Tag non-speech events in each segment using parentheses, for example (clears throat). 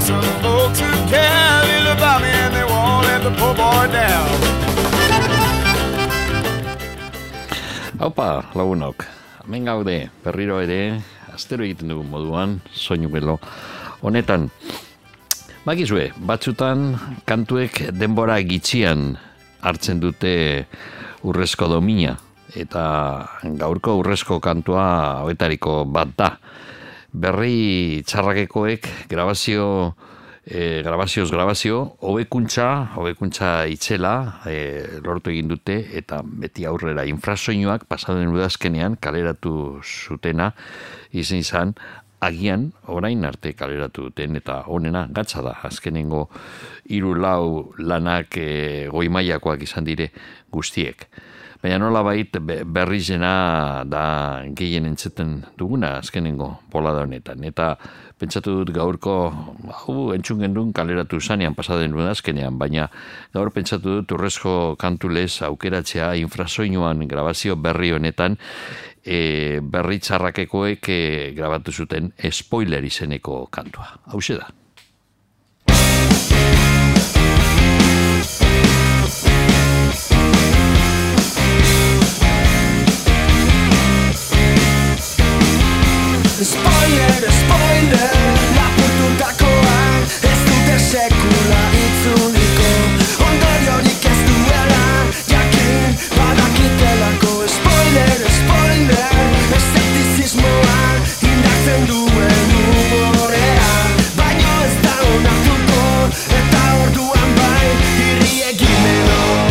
some folks who care little about me and they won't let the poor boy down. Haupa, lagunok, hemen gaude, berriro ere, astero egiten dugu moduan, soinu belo. Honetan, bakizue, batzutan kantuek denbora gitxian hartzen dute urrezko domina, eta gaurko urrezko kantua hoetariko bat da. Berri txarrakekoek grabazio e, grabazioz grabazio, hobekuntza, hobekuntza itxela e, lortu egin dute eta beti aurrera infrasoinuak pasaden udazkenean kaleratu zutena izan izan agian orain arte kaleratu duten eta honena gatza da azkenengo hiru lau lanak e, goi mailakoak izan dire guztiek. Baina nola bait berrizena da gehien entzeten duguna azkenengo bola da honetan. Eta pentsatu dut gaurko, hau entzun gendun kaleratu zanean pasaden duen azkenean, baina gaur pentsatu dut urrezko kantulez aukeratzea infrasoinuan grabazio berri honetan, e, berri txarrakekoek e, grabatu zuten spoiler izeneko kantua. Hau da. Spoiler, spoiler, lapurtutakoa Ez dute sekula itzuliko. Ondoriorik ez duela Jakin badakitelako. Spoiler, spoiler, eszeptizismoa Indartzen duen umorea. Baino ez da onartuko Eta orduan bai irri egimeno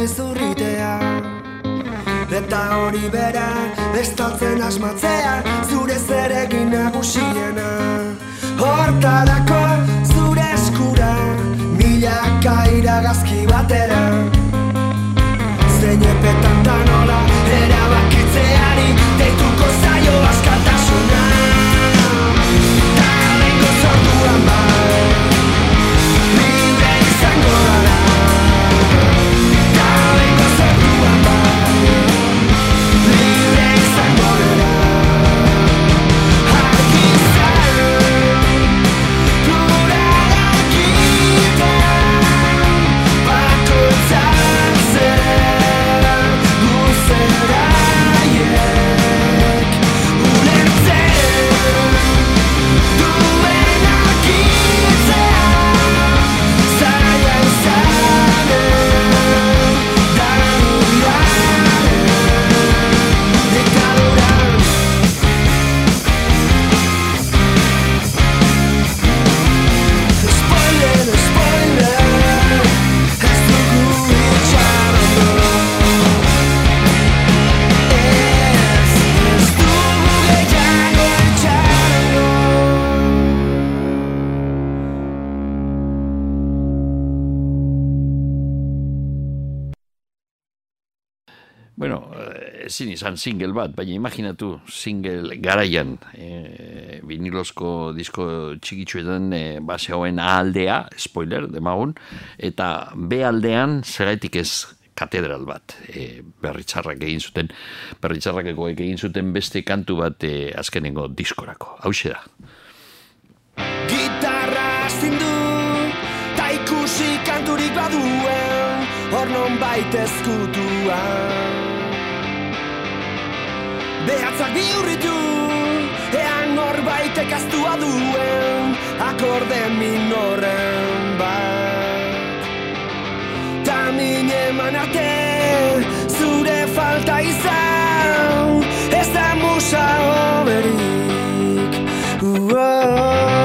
duten izurritea Eta hori bera estaltzen asmatzea zure zeregin nagusiena. Hortarako zure eskura milaka iragazki batera. Zein epetan da nola erabakitzeari deituko zaio askatasuna ezin izan single bat, baina imaginatu single garaian e, vinilozko disko txikitsuetan e, base hauen aldea, spoiler, demagun, eta B aldean zeraitik ez katedral bat e, berritxarrak egin zuten berritxarrakeko egin zuten beste kantu bat e, azkenengo diskorako. Hau da. Gitarra zindu Ta ikusi kanturik baduen Hor non baita Behatzak bihurritu Ean hor baitek aztua duen Akorde minoren bat. Ta min eman arte Zure falta izan Ez da musa oberik uh berri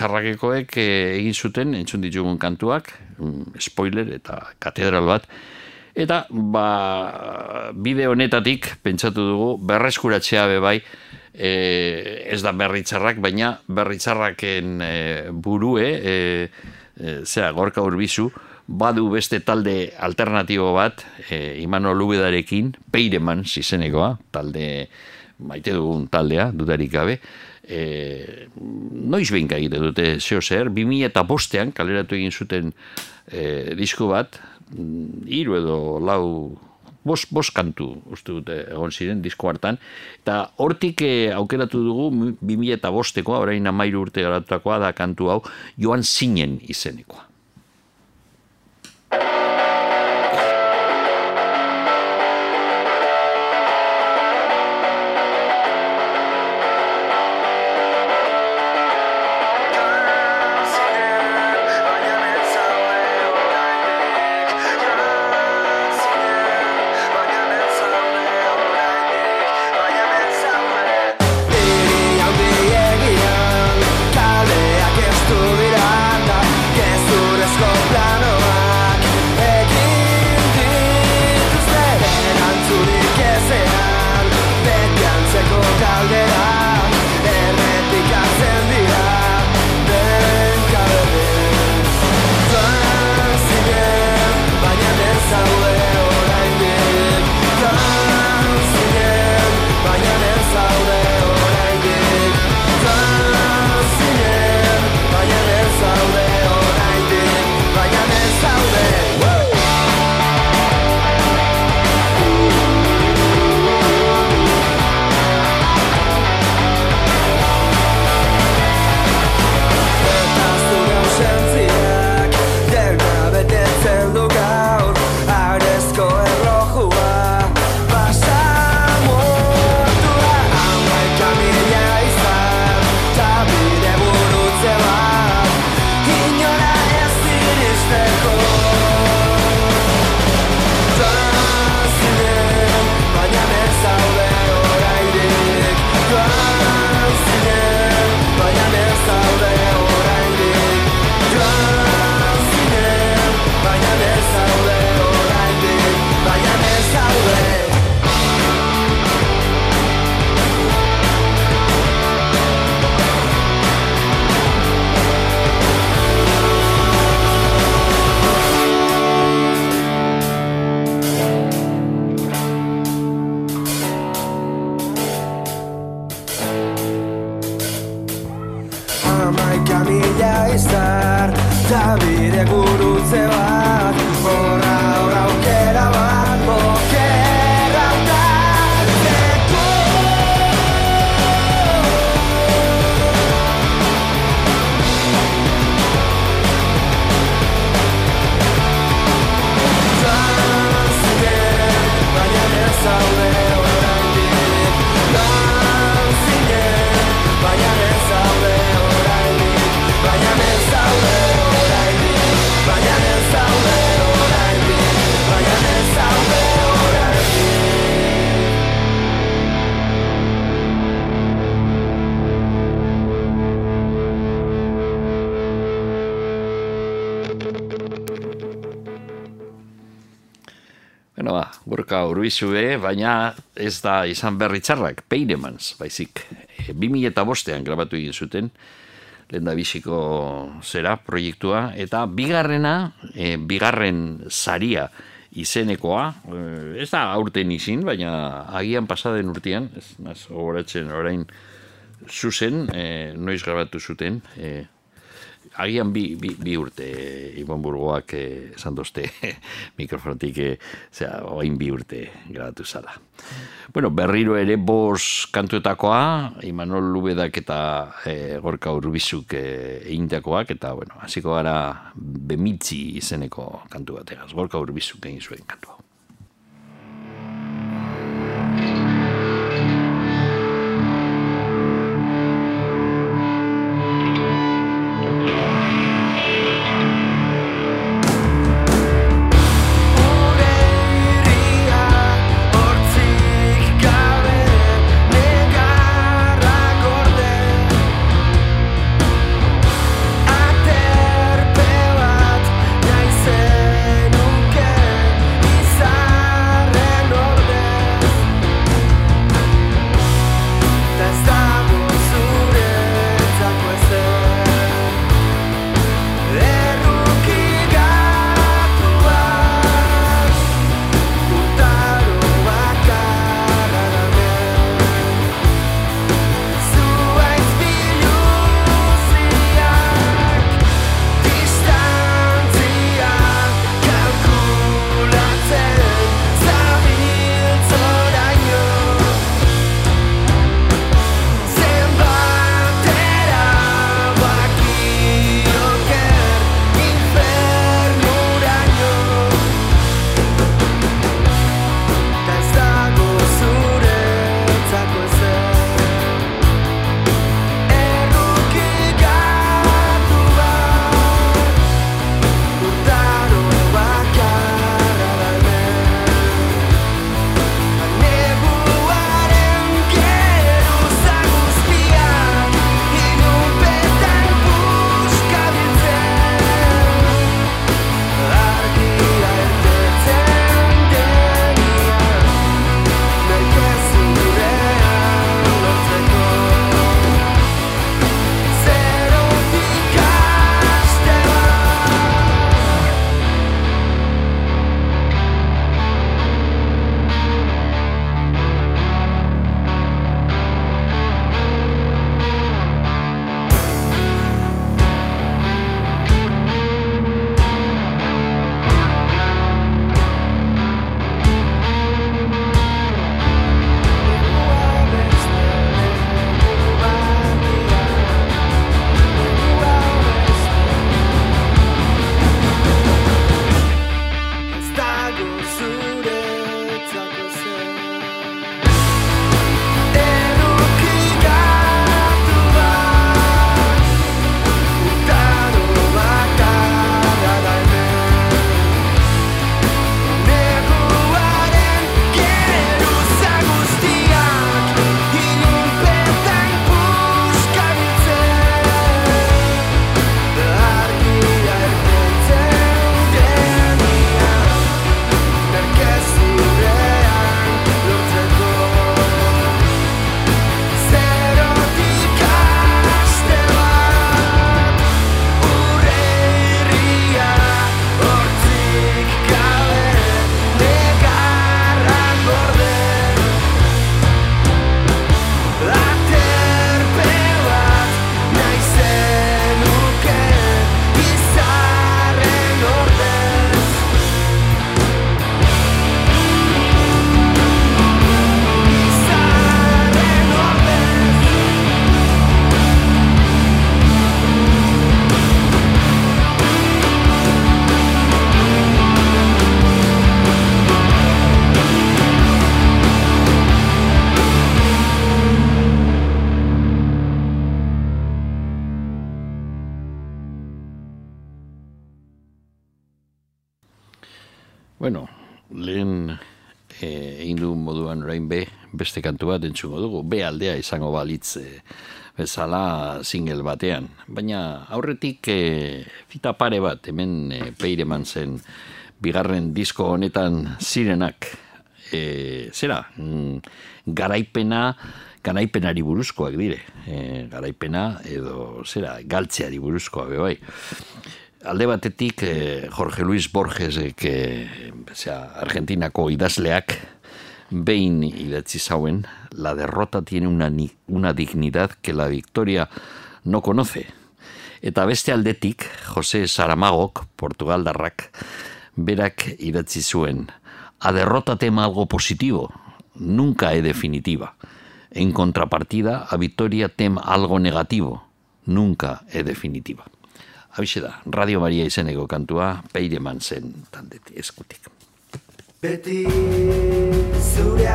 txarrakekoek eh, egin zuten entzun ditugun kantuak, mm, spoiler eta katedral bat, eta ba, bide honetatik pentsatu dugu berreskuratzea be bai, e, ez da berri txarrak, baina berri txarraken e, burue, e, e, zera, gorka urbizu, badu beste talde alternatibo bat, e, Imano Lubedarekin, Peireman, zizenekoa, talde, maite dugun taldea, dudarik gabe, e, noiz behin egite dute zeo zer, 2000 eta bostean kaleratu egin zuten e, disko bat, mm, hiru edo lau bos, bos kantu uste dute egon ziren disko hartan, eta hortik e, aukeratu dugu 2000 eta bostekoa, orain amairu urte garatutakoa da kantu hau, joan zinen izenekoa. Urbizue, baina ez da izan berri txarrak, Peinemans, baizik. E, 2000 eta bostean grabatu egin zuten, lehen zera proiektua, eta bigarrena, e, bigarren saria izenekoa, e, ez da aurten izin, baina agian pasaden urtean, ez naz, gogoratzen orain zuzen, e, noiz grabatu zuten, e, agian bi, bi, bi urte Ibon Burgoak eh, esan dozte mikrofonotik eh, zera, oain bi urte grabatu zala. Bueno, berriro ere bos kantuetakoa, Imanol Lubedak eta eh, Gorka Urbizuk eh, egindakoak, eta bueno, hasiko gara bemitzi izeneko kantu bategaz, Gorka Urbizuk egin zuen kantua. Beste kantu bat entzungo dugu, be aldea izango balitz eh, bezala single batean. Baina aurretik eh, fita pare bat, hemen eh, peireman zen bigarren disko honetan zirenak, eh, zera, mm, garaipena, garaipenari buruzkoak dire, eh, garaipena edo zera, galtzeari buruzkoa be bai. Alde batetik eh, Jorge Luis Borges eh, zera, Argentinako idazleak behin idatzi zauen la derrota tiene una, una dignidad que la victoria no conoce. Eta beste aldetik, Jose Saramagok, Portugaldarrak, berak idatzi zuen, a derrota tema algo positivo, nunca es definitiva. En contrapartida, a victoria tem algo negativo, nunca es definitiva. Habixe da, Radio Maria izeneko kantua, peireman zen tandeti eskutik. Beti zure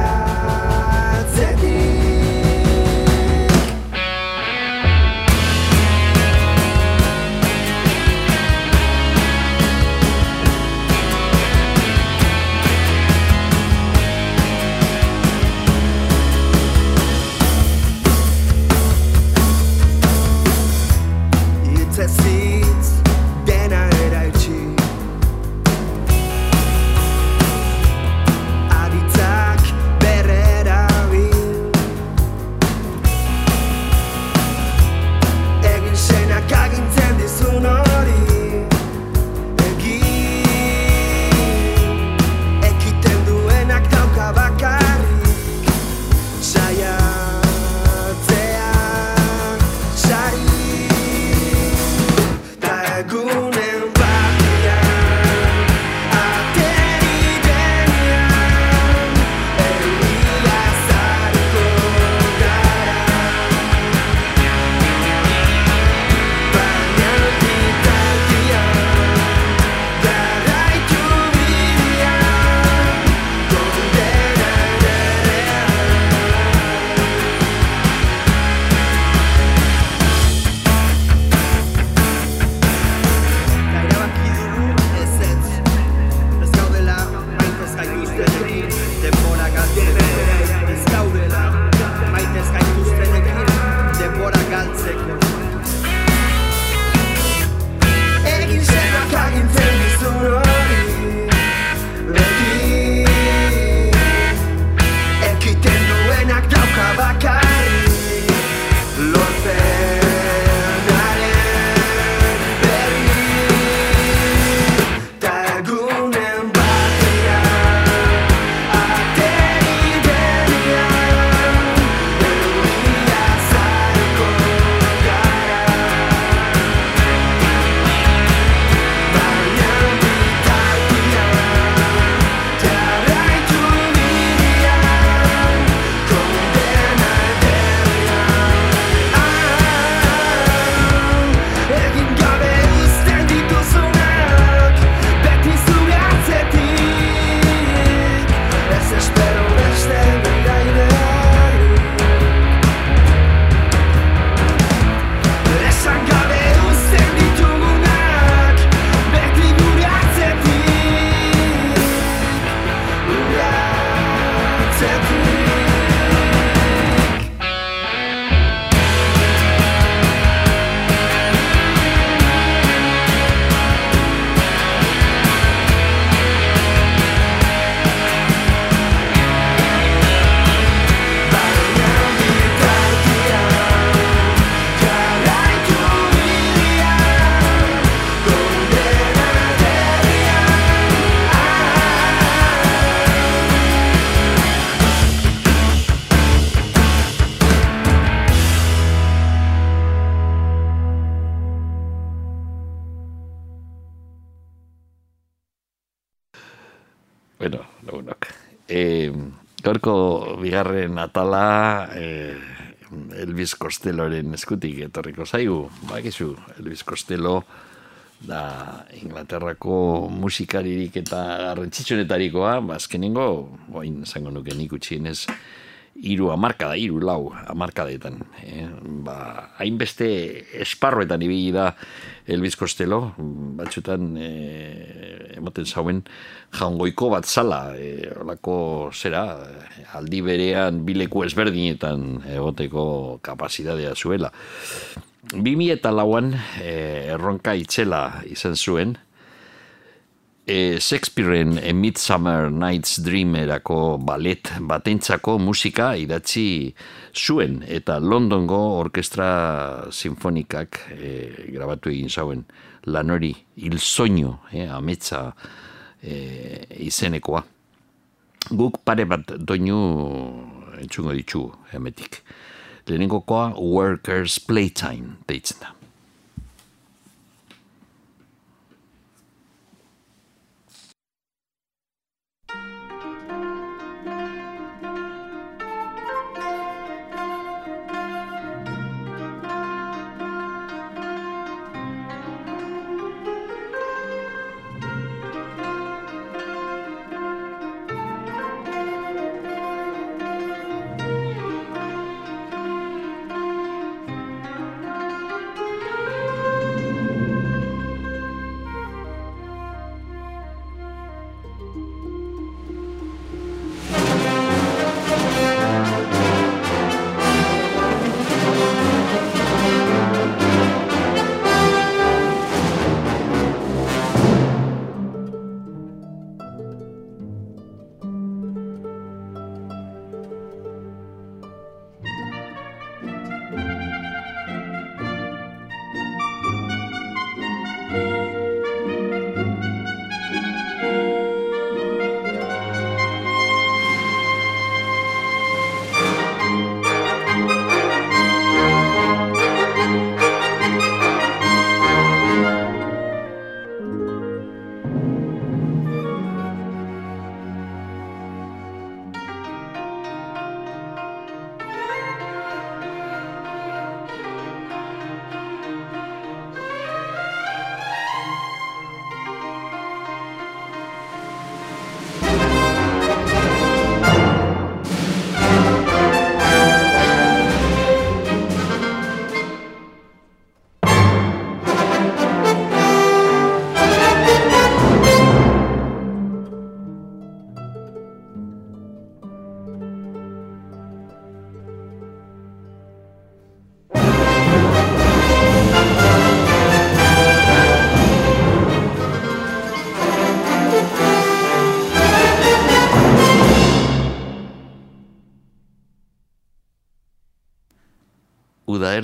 atzetik bigarren atala e, Elvis Costelloren eskutik etorriko zaigu. Bakizu, Elvis Costello da Inglaterrako musikaririk eta garrantzitsunetarikoa, ba, azkenengo, oin zango nuke nik utxienez, iru amarkada, iru lau amarkadetan. E, ba, hainbeste esparroetan ibili da Elvis Costello, batxutan e, emoten zauen jaungoiko bat zala, e, olako zera, aldi berean bileku ezberdinetan egoteko kapazidadea zuela. 2000 eta lauan e, erronka itxela izan zuen, e, Shakespearean A Midsummer Night's Dream erako balet batentzako musika idatzi zuen eta Londongo orkestra sinfonikak e, grabatu egin zauen. Lan hori il soño e, ametsa e, izenekoa. Guk pare bat doinu entzungo ditu hemetik. Lehenengokoa Workers Playtime deitzen da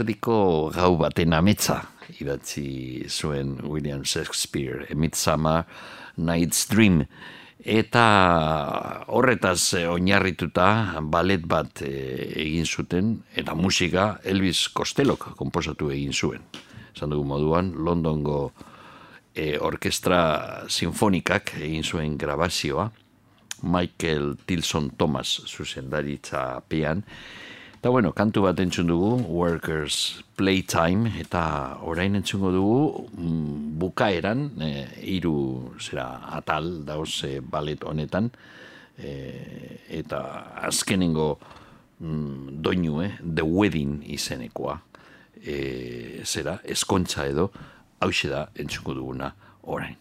erdiko gau baten ametza idatzi zuen William Shakespeare, A Midsummer Night's Dream. Eta horretaz oinarrituta balet bat eh, egin zuten, eta musika Elvis Costellok komposatu egin zuen. Zan dugu moduan, Londongo e, orkestra sinfonikak egin zuen grabazioa, Michael Tilson Thomas zuzendaritza pean, Eta bueno, kantu bat entzun dugu, Workers Playtime, eta orain entzungo dugu mm, bukaeran, e, iru zera atal dauz e, balet honetan, e, eta azkenengo mm, doinu, eh, The Wedding izenekoa, e, zera, eskontza edo, hau da entzungo duguna orain.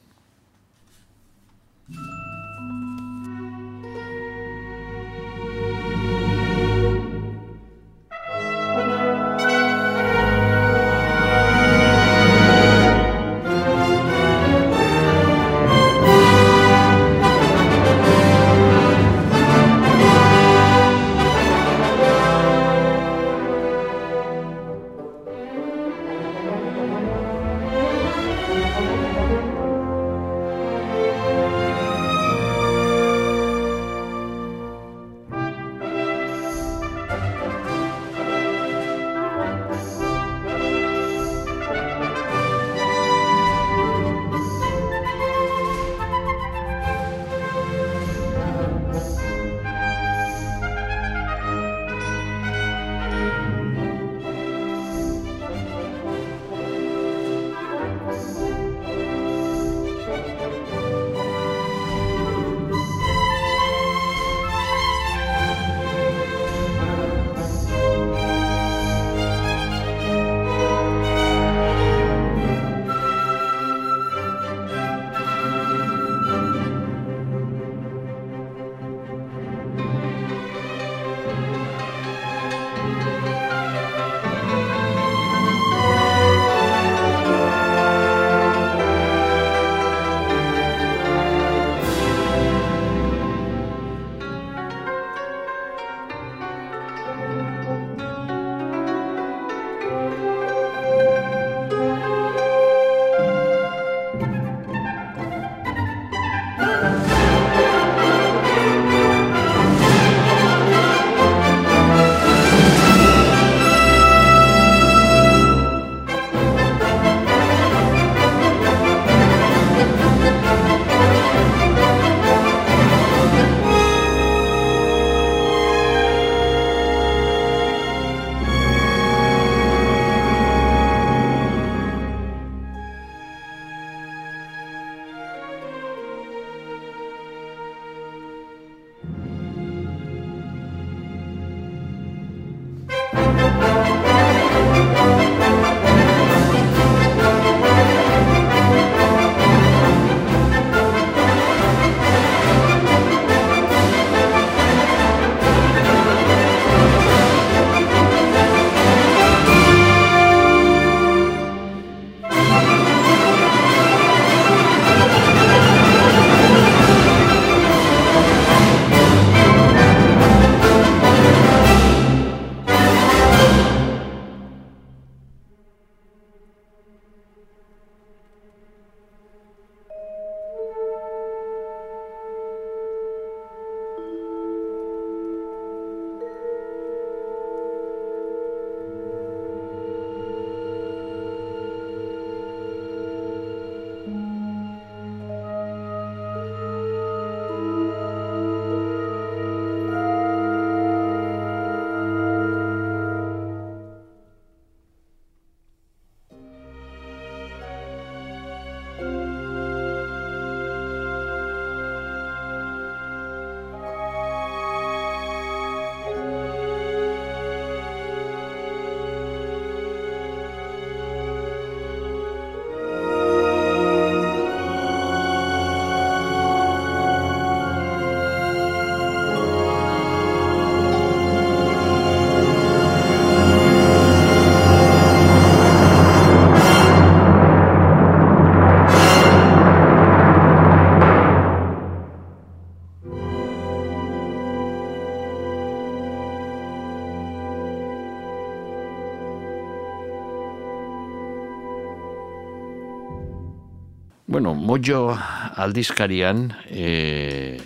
Mojo aldizkarian e,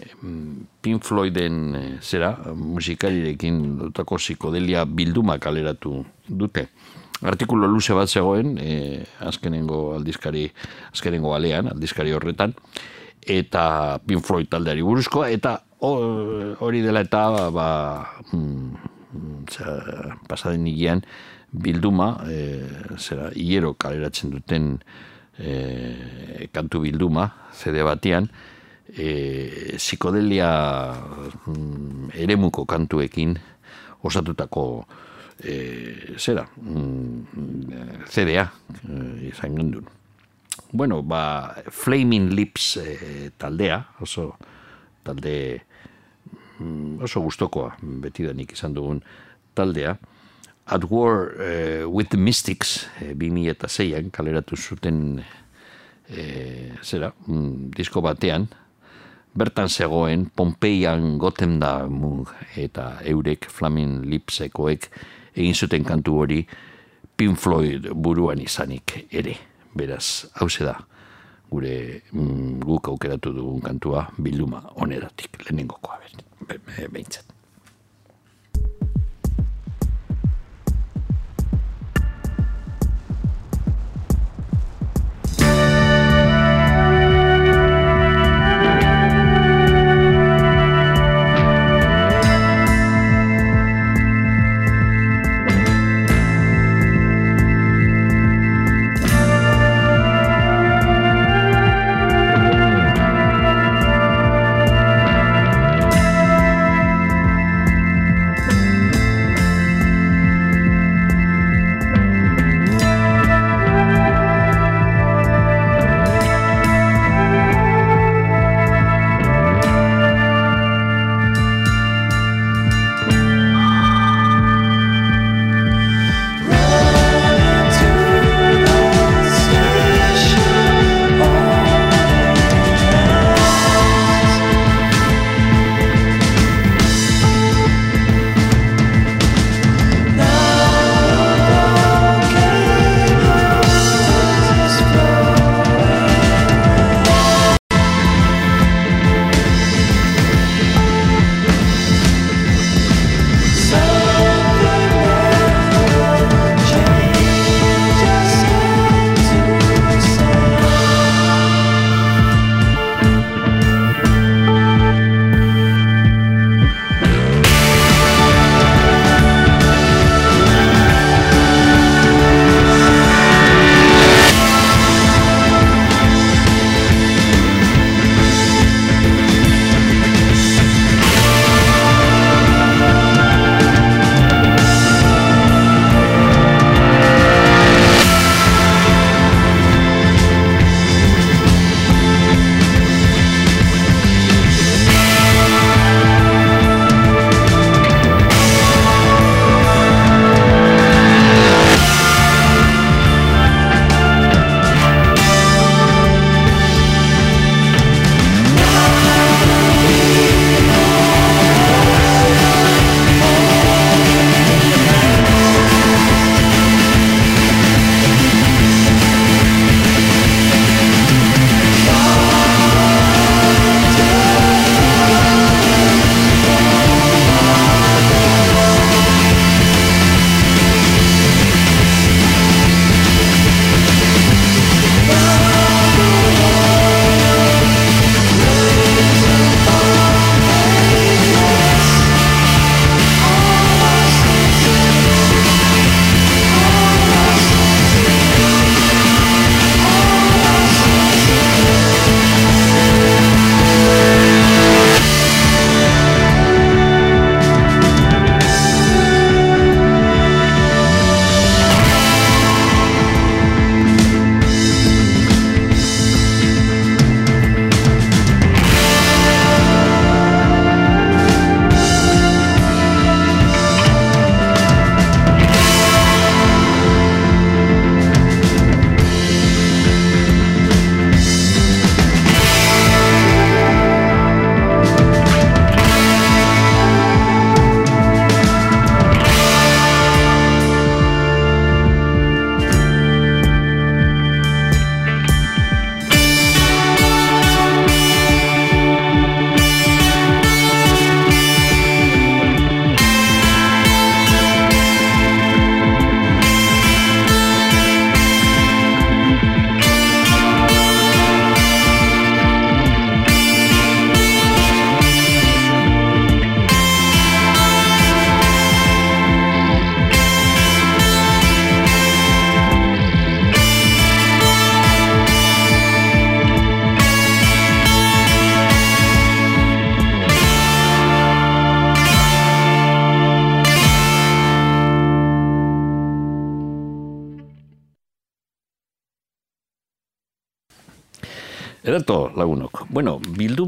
Pink Floyden e, zera musikarirekin dutako psikodelia bilduma kaleratu dute. Artikulo luze bat zegoen e, azkenengo aldizkari azkenengo alean, aldizkari horretan eta Pink Floyd taldeari buruzko eta hori dela eta ba, mm, pasaden nigian bilduma e, zera hiero kaleratzen duten e, kantu bilduma, zede batean, e, psikodelia mm, eremuko kantuekin osatutako e, zera, mm, CDA, e, izan gendun. Bueno, ba, Flaming Lips e, taldea, oso talde mm, oso gustokoa beti da izan dugun taldea, At War uh, with the Mystics, e, eta zeian, kaleratu zuten e, zera, mm, disko batean, bertan zegoen Pompeian goten da eta eurek Flamin Lipsekoek egin zuten kantu hori Pink Floyd buruan izanik ere. Beraz, hau da, gure mm, guk aukeratu dugun kantua bilduma oneratik, lehenengokoa behintzat.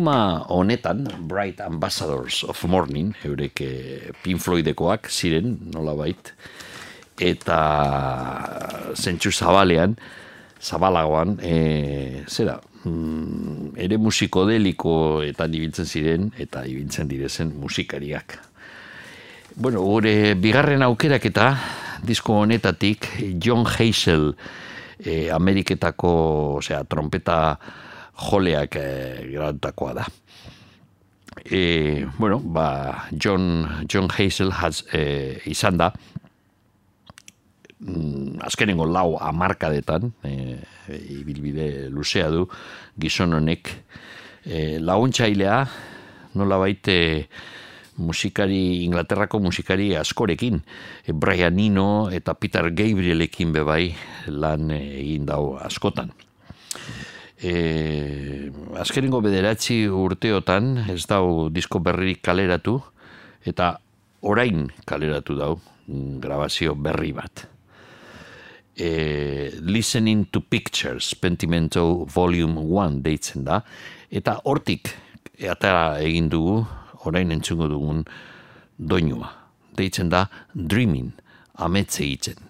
Bilduma honetan, Bright Ambassadors of Morning, eurek eh, Pink Floydekoak ziren, nola bait, eta zentsu zabalean, zabalagoan, e, zera, mm, ere musikodeliko eta ibiltzen ziren, eta ibiltzen direzen musikariak. Bueno, gure bigarren aukerak eta disko honetatik John Hazel e, Ameriketako, osea, trompeta joleak e, da. E, bueno, ba, John, John Hazel has, e, izan da, mm, azkenengo lau amarkadetan, e, ibilbide luzea du, gizon honek, e, launtzailea, nola baite, musikari, Inglaterrako musikari askorekin, e, Brian Eno eta Peter Gabrielekin bebai lan egin dau askotan e, azkenengo bederatzi urteotan ez dau disko berririk kaleratu eta orain kaleratu dau mm, grabazio berri bat. E, listening to Pictures, Pentimento Volume 1 deitzen da, eta hortik eta egin dugu, orain entzungo dugun doinua. Deitzen da Dreaming, ametze egiten.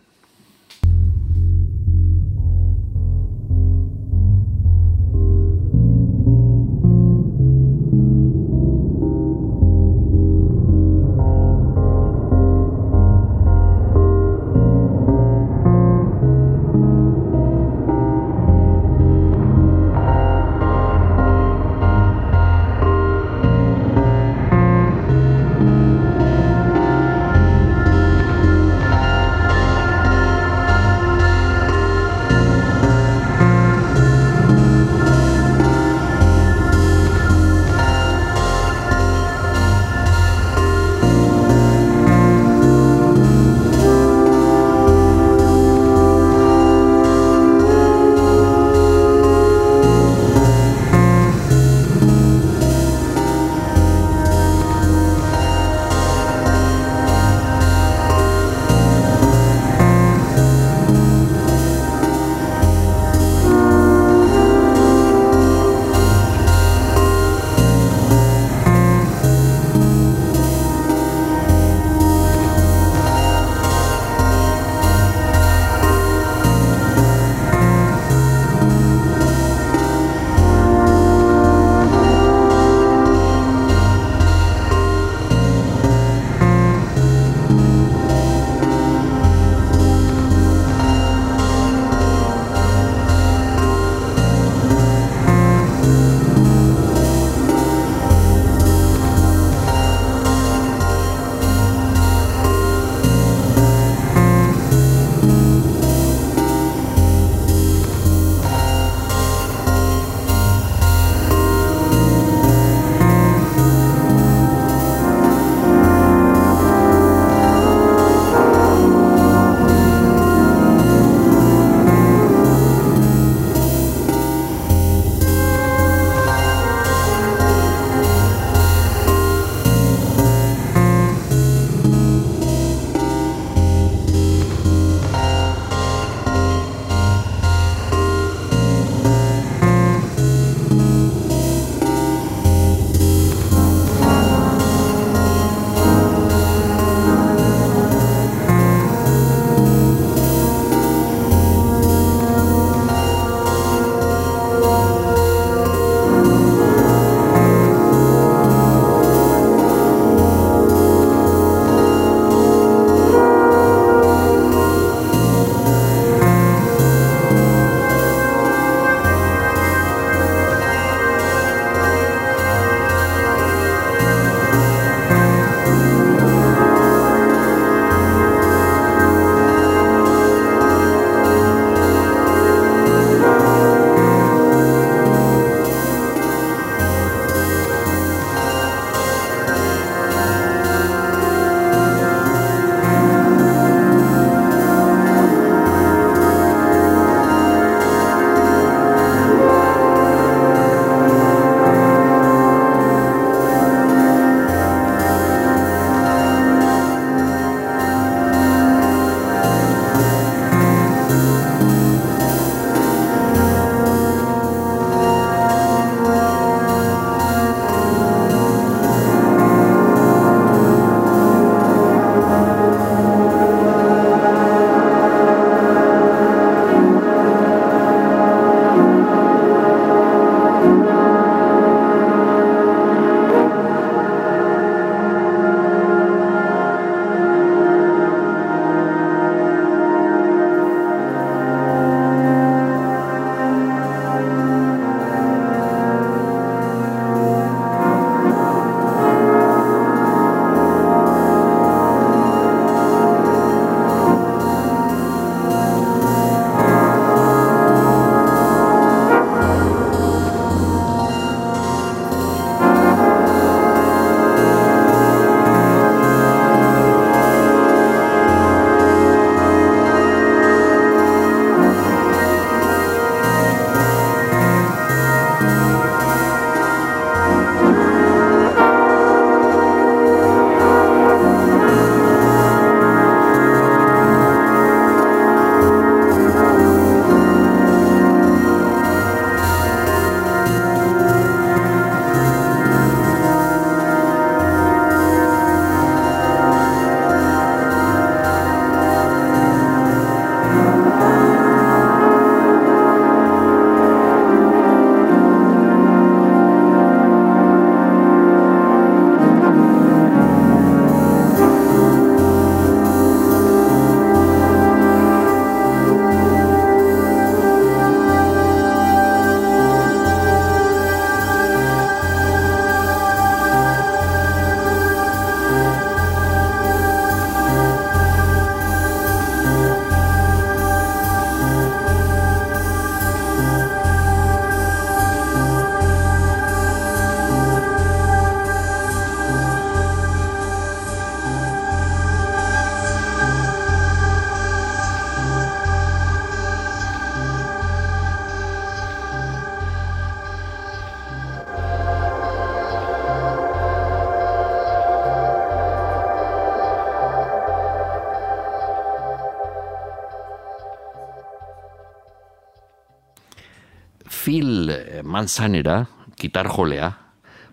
Manzanera, gitar jolea,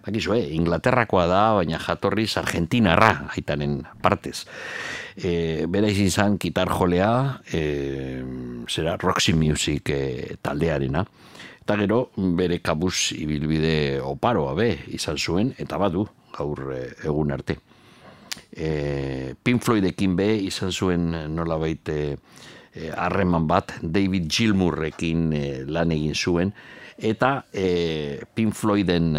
Bakizu, eh, Inglaterrakoa da, baina jatorriz Argentinarra, aitanen partez. E, bera izin zan, gitar jolea, e, zera, Roxy Music e, taldearena. Eta gero, bere kabuz ibilbide oparoa be, izan zuen, eta badu, gaur e, egun arte. E, Pink Floydekin be, izan zuen nola baite harreman bat, David Gilmourrekin e, lan egin zuen, eta e, Pink Floyden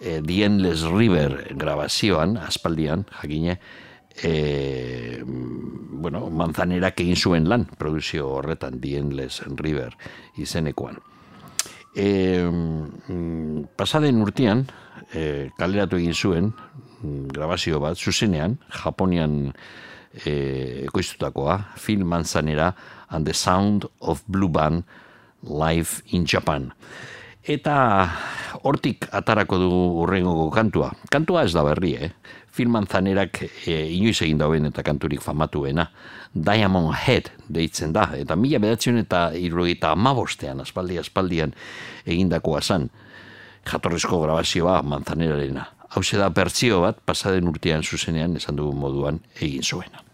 e, The Endless River grabazioan, aspaldian, jakine, e, bueno, manzanerak egin zuen lan, produzio horretan, The Endless River izenekoan. E, pasaden urtean, e, kaleratu egin zuen, grabazio bat, zuzenean, Japonian e, ekoiztutakoa, film manzanera, and the sound of blue band, live in Japan. Eta hortik atarako dugu urrengo kantua. Kantua ez da berri, eh? Filman zanerak e, inoiz egin dauen eta kanturik famatuena. Diamond Head deitzen da. Eta mila bedatzen eta irrogeita amabostean, aspaldi, aspaldian egindakoa zan. Jatorrezko grabazioa manzanerarena. Hau da bertzio bat, pasaden urtean zuzenean, esan dugu moduan, egin zuena.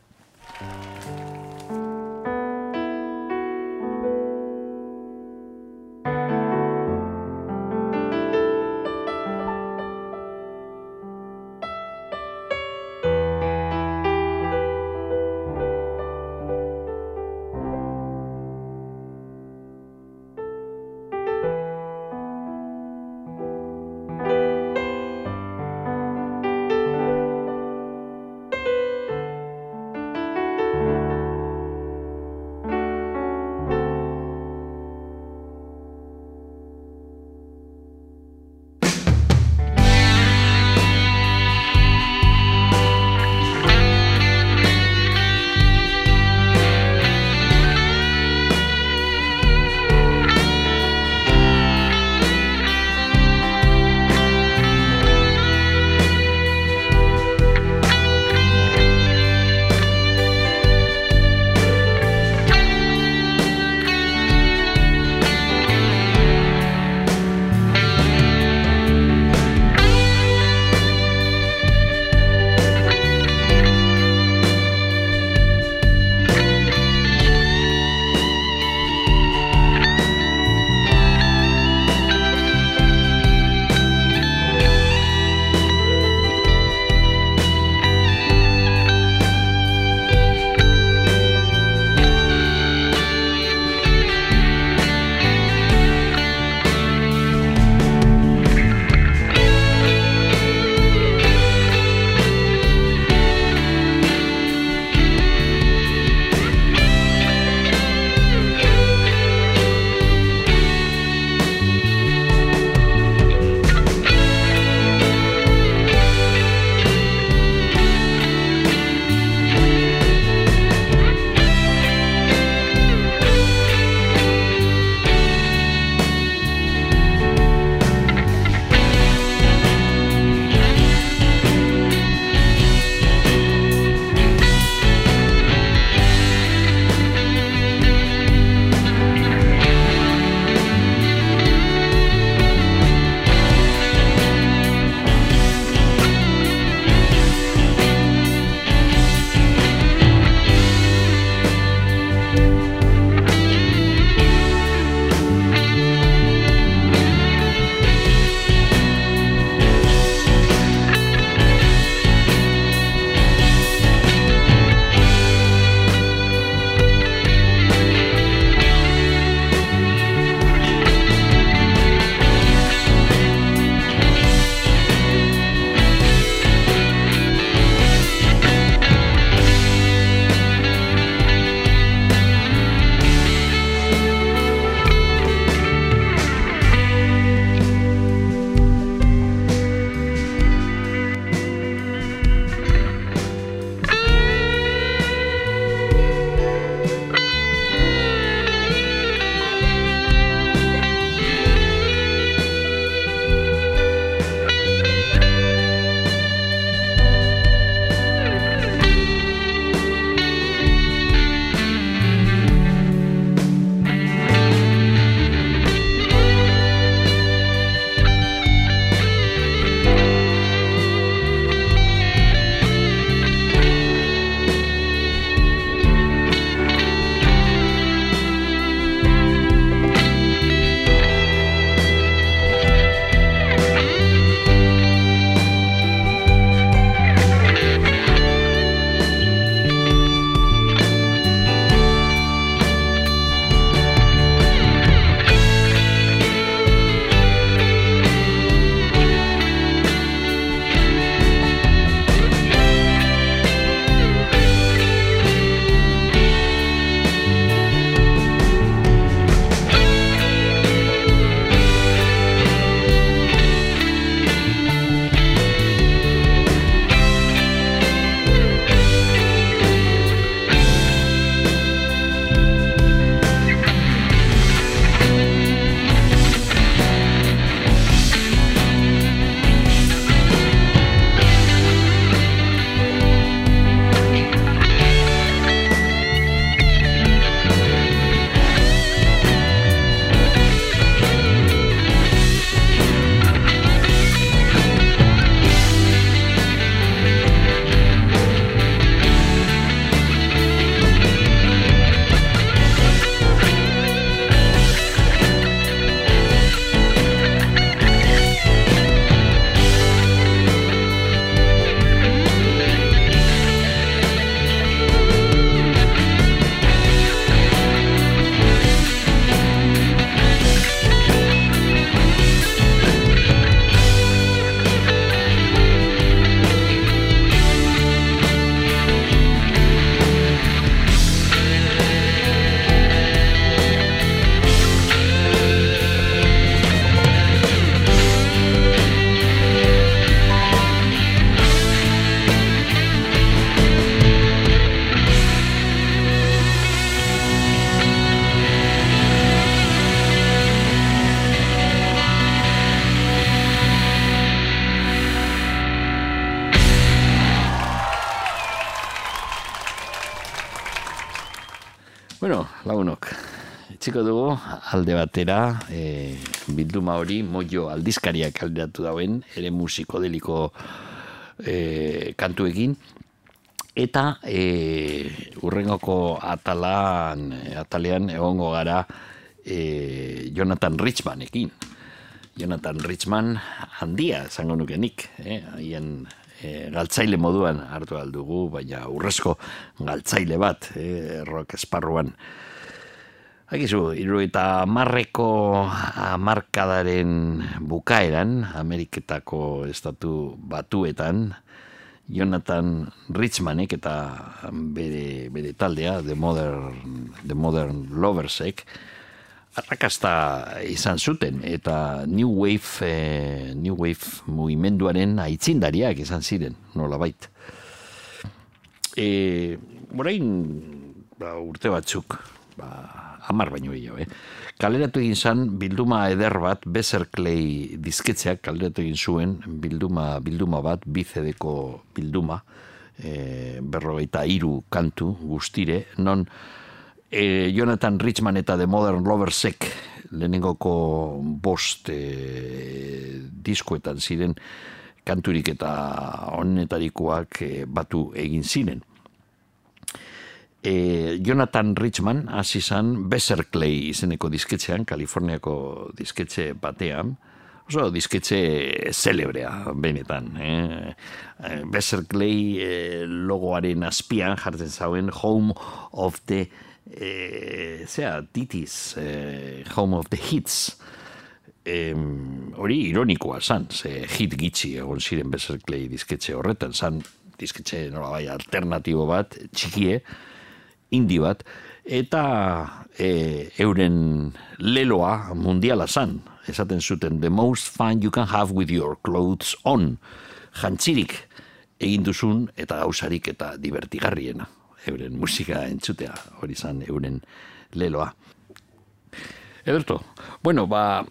Etxiko dugu alde batera e, bilduma hori moio aldizkariak alderatu dauen, ere musiko deliko e, kantuekin, eta e, urrengoko atalan, atalean egongo gara e, Jonathan Richmanekin. Jonathan Richman handia, esango nuke nik, eh? haien e, galtzaile moduan hartu aldugu, baina urrezko galtzaile bat, e, rock esparruan. Hakizu, iru eta marreko amarkadaren bukaeran, Ameriketako estatu batuetan, Jonathan Richmanek eta bere, bere taldea, The Modern, The Modern Loversek, arrakasta izan zuten eta New Wave e, New Wave mugimenduaren aitzindariak izan ziren, nola bait. E, Borain, ba, urte batzuk, ba, amar baino gehiago, eh? Kaleratu egin zan bilduma eder bat, Clay dizketzeak kaleratu egin zuen bilduma, bilduma bat, bizedeko bilduma, e, berrogeita iru kantu guztire, non e, Jonathan Richman eta The Modern Loversek lehenengoko bost e, diskoetan ziren kanturik eta honetarikoak e, batu egin ziren. E, Jonathan Richman hasi zan Clay izeneko disketxean, Kaliforniako disketxe batean, oso disketxe celebrea benetan. Eh? e, Clay e, logoaren azpian jartzen zauen Home of the e, zera, titiz, e, Home of the Hits, e, hori ironikoa zan, ze hit gitxi egon ziren Berserkley disketxe horretan, zan disketxe nola bai alternatibo bat, txikie, indi bat, eta e, euren leloa mundiala zan, esaten zuten, the most fun you can have with your clothes on, jantzirik egin duzun eta gauzarik eta divertigarriena. Euren musika entzutea, hori zan euren leloa. Ederto, bueno, ba,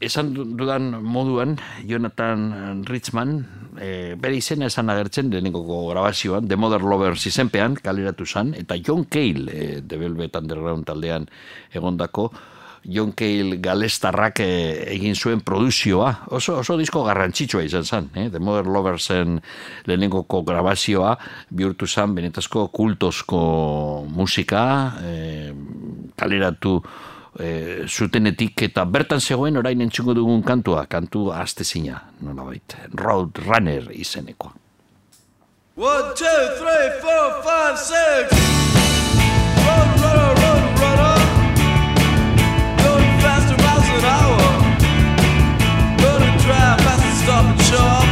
esan dudan moduan, Jonathan Richman, e, bere izena esan agertzen deneko grabazioan, The Mother Lovers izenpean, kaleratu zan, eta John Cale, e, The Velvet Underground taldean egondako, John Cale galestarrak eh, egin zuen produzioa. Oso, oso disko garrantzitsua izan zen. Eh? The Modern Loversen lehenengoko grabazioa bihurtu zen benetazko kultozko musika eh, kaleratu E zutenetik eta Bertan zegoen orain entzingo dugun kantua, kantu astezina, nobait, Road Runner izeneko. 1 2 3 4 5 6 Run run run run Lo izaste bazeraua But a try fast to stop and show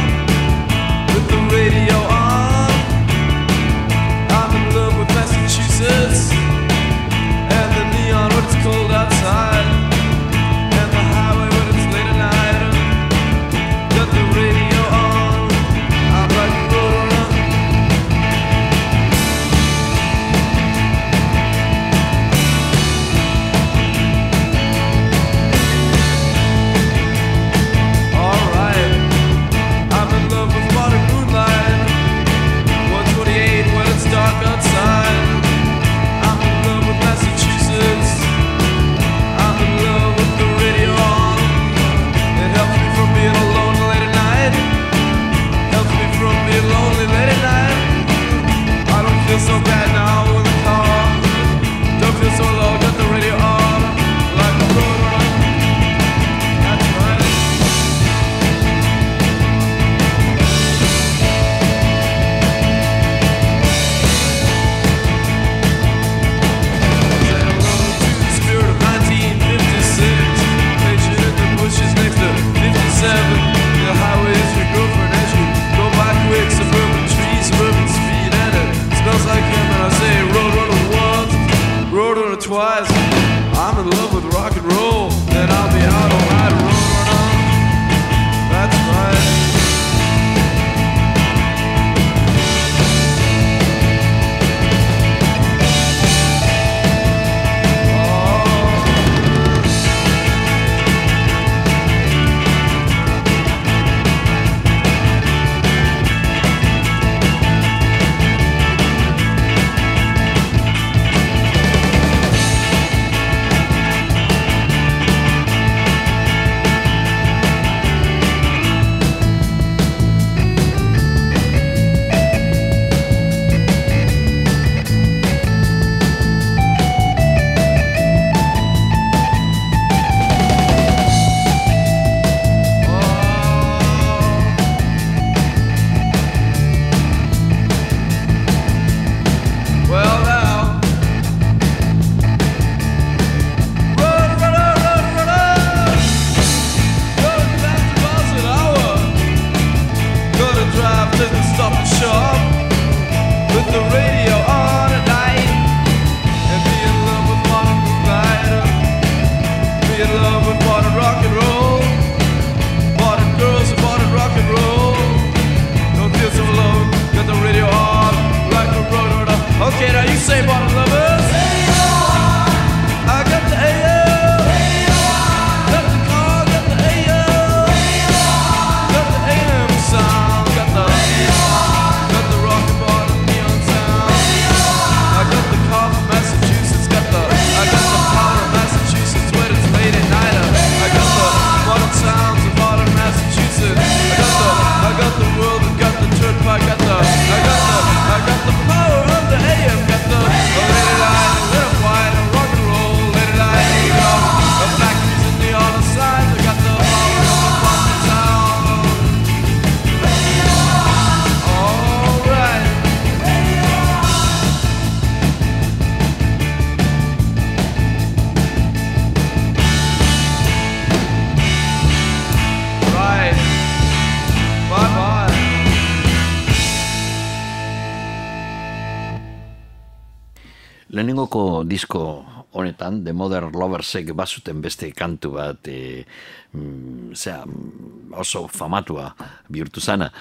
Edwardsek bazuten beste kantu bat, e, mm, zera, mm, oso famatua bihurtu zana.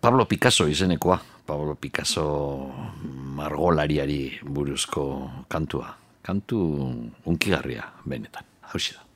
Pablo Picasso izenekoa, Pablo Picasso margolariari buruzko kantua. Kantu unkigarria, benetan. Hau da.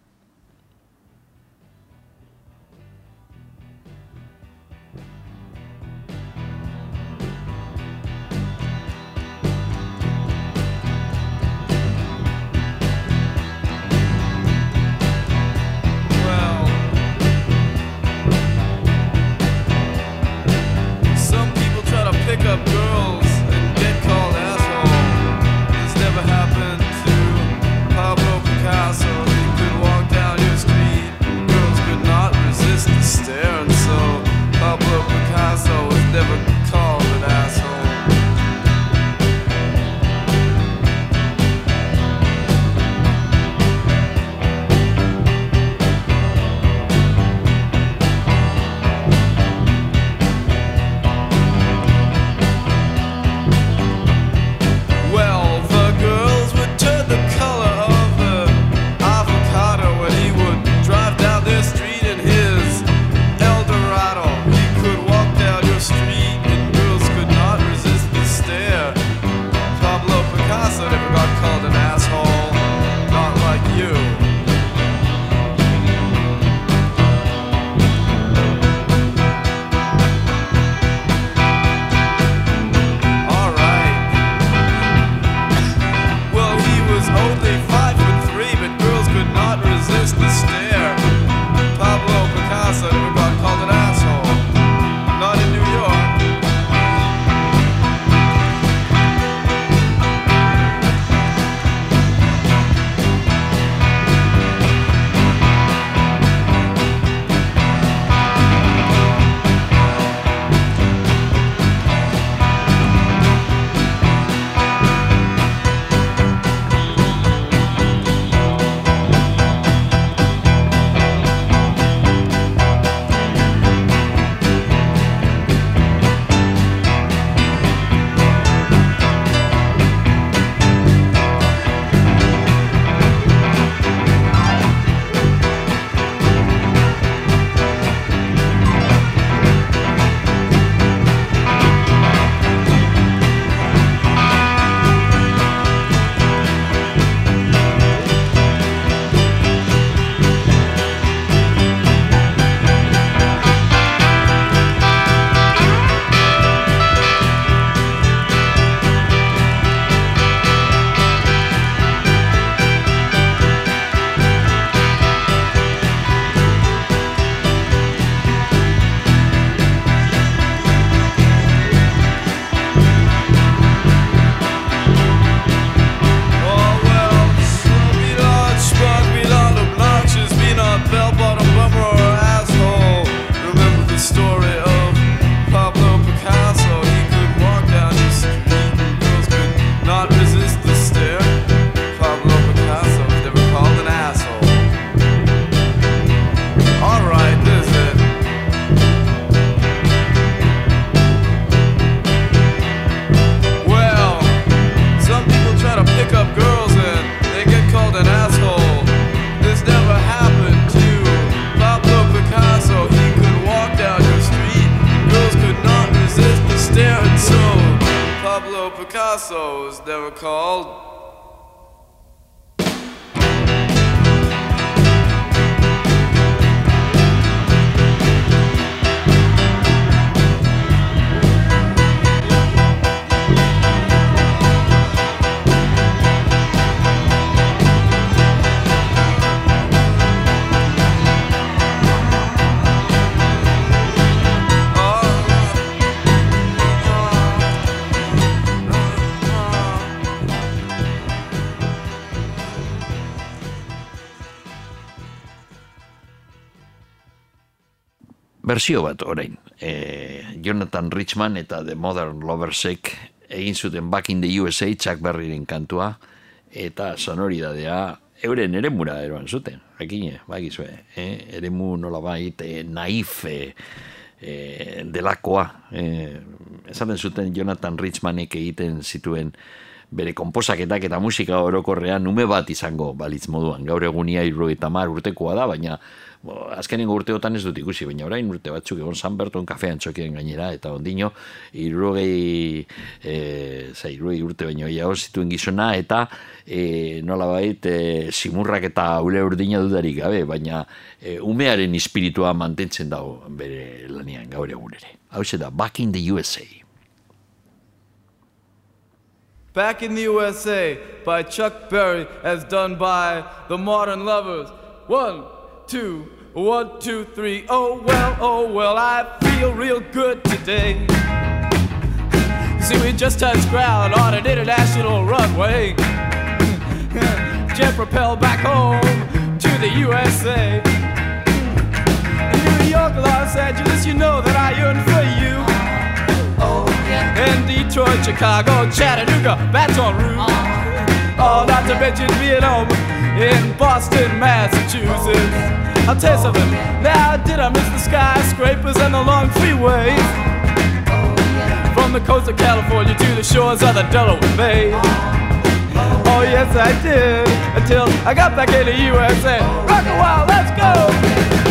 Bersio bat orain. E, Jonathan Richman eta The Modern Loversek egin zuten Back in the USA Chuck Berryren kantua eta sonoridadea euren eremura eroan zuten. Jakine, bakizue, eh? eremu nola bait, e, naif e, e, delakoa. E, esaten zuten Jonathan Richmanek egiten zituen bere komposaketak eta musika orokorrean nume bat izango balitz moduan. Gaur egunia irro eta mar urtekoa da, baina bo, azkenengo urteotan ez dut ikusi, baina orain urte batzuk egon San Berton kafean txokien gainera, eta ondino, irrogei, e, za, irrogei urte baino ja zituen gizona, eta e, nola bait, e, simurrak eta ule urdina dudarik gabe, baina e, umearen espiritua mantentzen dago bere lanian gaur egun ere. Hau da, Back in the USA. Back in the USA by Chuck Berry, as done by the Modern Lovers. One, two, one, two, three. Oh well, oh well, I feel real good today. See, we just touched ground on an international runway. Jet propelled back home to the USA. In New York, Los Angeles, you know that I yearn for you. Oh, yeah. In Detroit, Chicago, Chattanooga, Baton Rouge. Oh, not to mention Vietnam in Boston, Massachusetts. I'll tell you something. Now, did I miss the skyscrapers and the long freeways? From the coast of California to the shores of the Delaware Bay. Oh, yes, I did. Until I got back in the USA. Rock a while, let's go!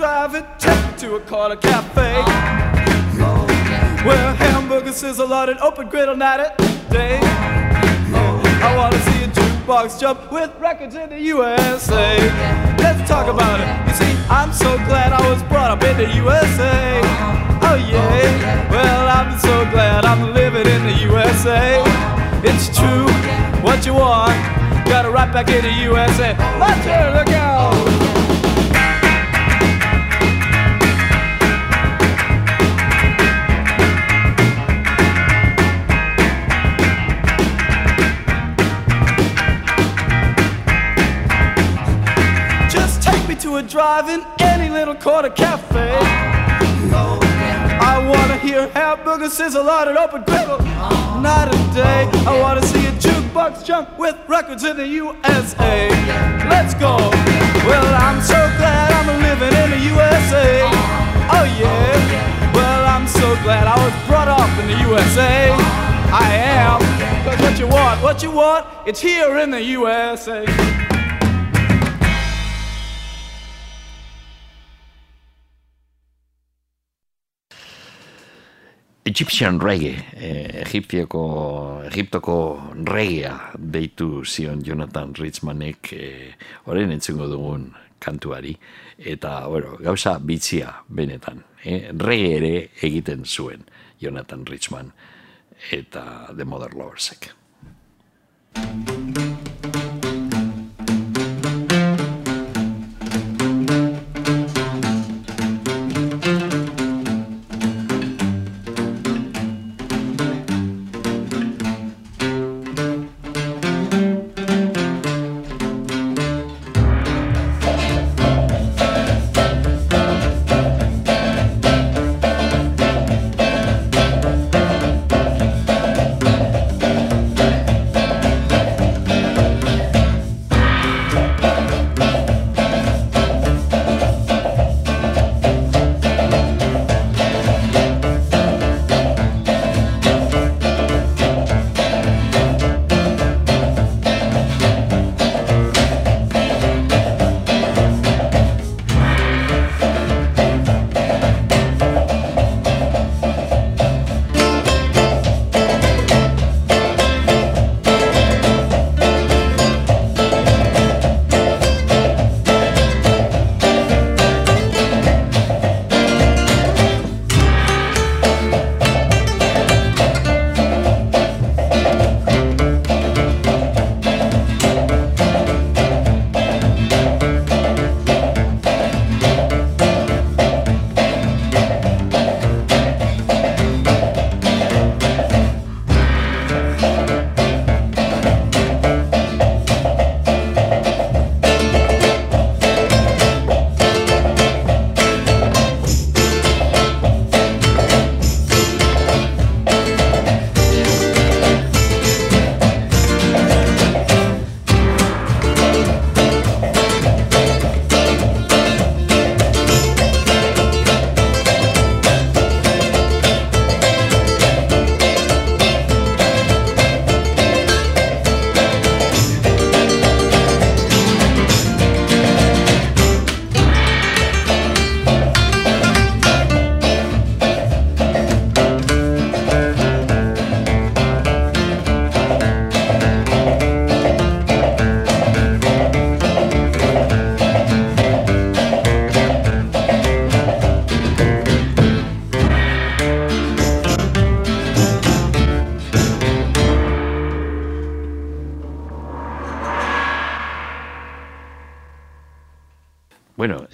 A drive-in, take to a corner cafe. Where hamburgers sizzle lot and open griddle night at day. I wanna see a jukebox jump with records in the USA. Let's talk about it. You see, I'm so glad I was brought up in the USA. Oh yeah. Well, I'm so glad I'm living in the USA. It's true. What you want? Got to right back in the USA. Let's hear look out. To a drive-in, any little corner cafe. I wanna hear hamburgers sizzle on an open griddle. Night and day, I wanna see a jukebox jump with records in the USA. Let's go. Well, I'm so glad I'm living in the USA. Oh yeah. Well, I'm so glad I was brought up in the USA. I am. Cause what you want, what you want, it's here in the USA. Egyptian reggae, eh, Egiptioko, Egiptoko reggaea deitu zion Jonathan Richmanek eh, orain entzungo dugun kantuari, eta bueno, gauza bitzia benetan. Eh? Reggae ere egiten zuen Jonathan Richman eta The Mother Loversek.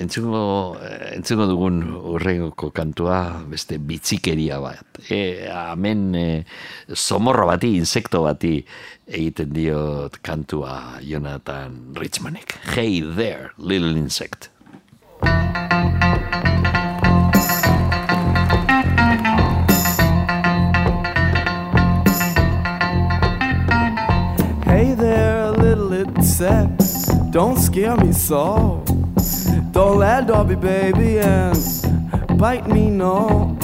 Entzuko, eh, entzuko dugun urrengoko kantua beste bitzikeria bat. E, hemen e, somorro bati, insekto bati egiten diot kantua Jonathan Richmanek. Hey there, little insect. Hey there, little insect, don't scare me so. Land baby, and bite me, no.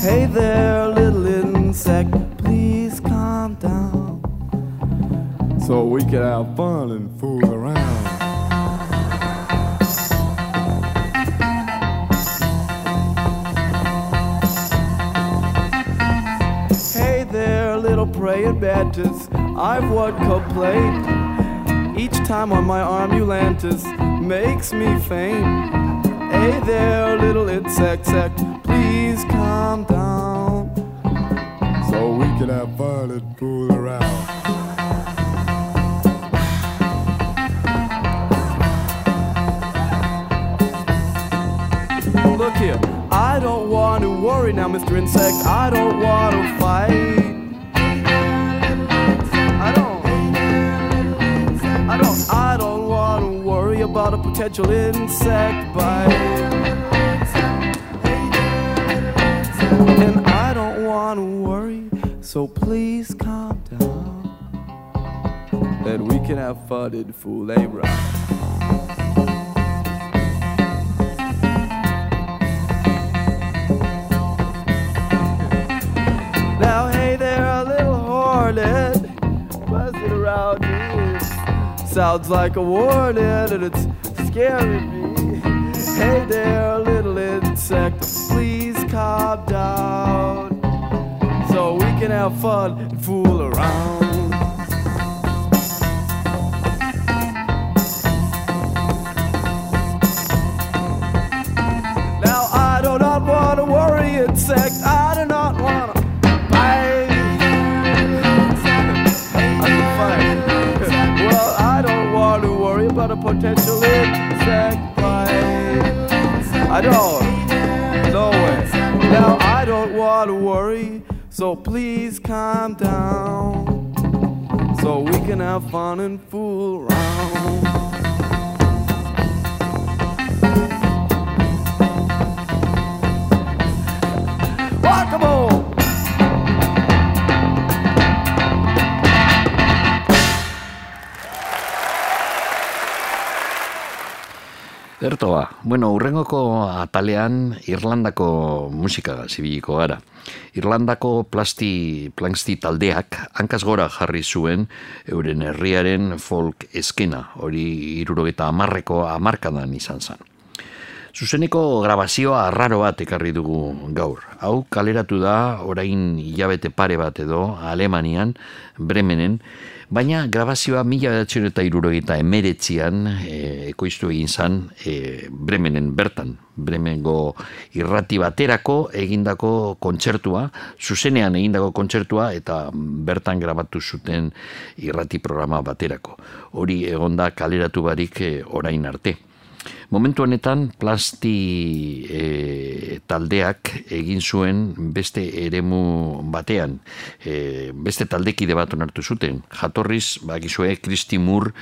Hey there, little insect, please calm down. So we can have fun and fool around. Hey there, little praying mantis, I've one complaint. Each time on my arm you lantis makes me faint. Hey there, little insect sect, please calm down. So we can have fun and fool around. Look here, I don't want to worry now, Mr. Insect. I don't want to fight. About a potential insect bite. And I don't want to worry, so please calm down. And we can have fun and fool around. Now, hey there, a little hornet buzzing around me. Sounds like a warning, and it's scaring me. Hey there, little insect, please calm down so we can have fun and fool around. Now I do not want insect. I do not potential insect bite. I don't. know way. Now I don't want to worry, so please calm down. So we can have fun and fool around. Guacamole! Erto ba, bueno, urrengoko atalean Irlandako musika zibiliko gara. Irlandako plasti, plasti taldeak hankaz gora jarri zuen euren herriaren folk eskena, hori irurogeta amarreko amarkadan izan zen. Zuzeneko grabazioa arraro bat ekarri dugu gaur. Hau kaleratu da orain hilabete pare bat edo Alemanian, Bremenen, baina grabazioa mila bedatzen eta irurogeita emeretzian e, ekoiztu egin zan e, Bremenen bertan. Bremengo irrati baterako egindako kontzertua, zuzenean egindako kontzertua eta bertan grabatu zuten irrati programa baterako. Hori egonda kaleratu barik e, orain arte. Momentu honetan plasti e, taldeak egin zuen beste eremu batean, e, beste taldekide bat onartu zuten. Jatorriz, bakizue, Christy Moore,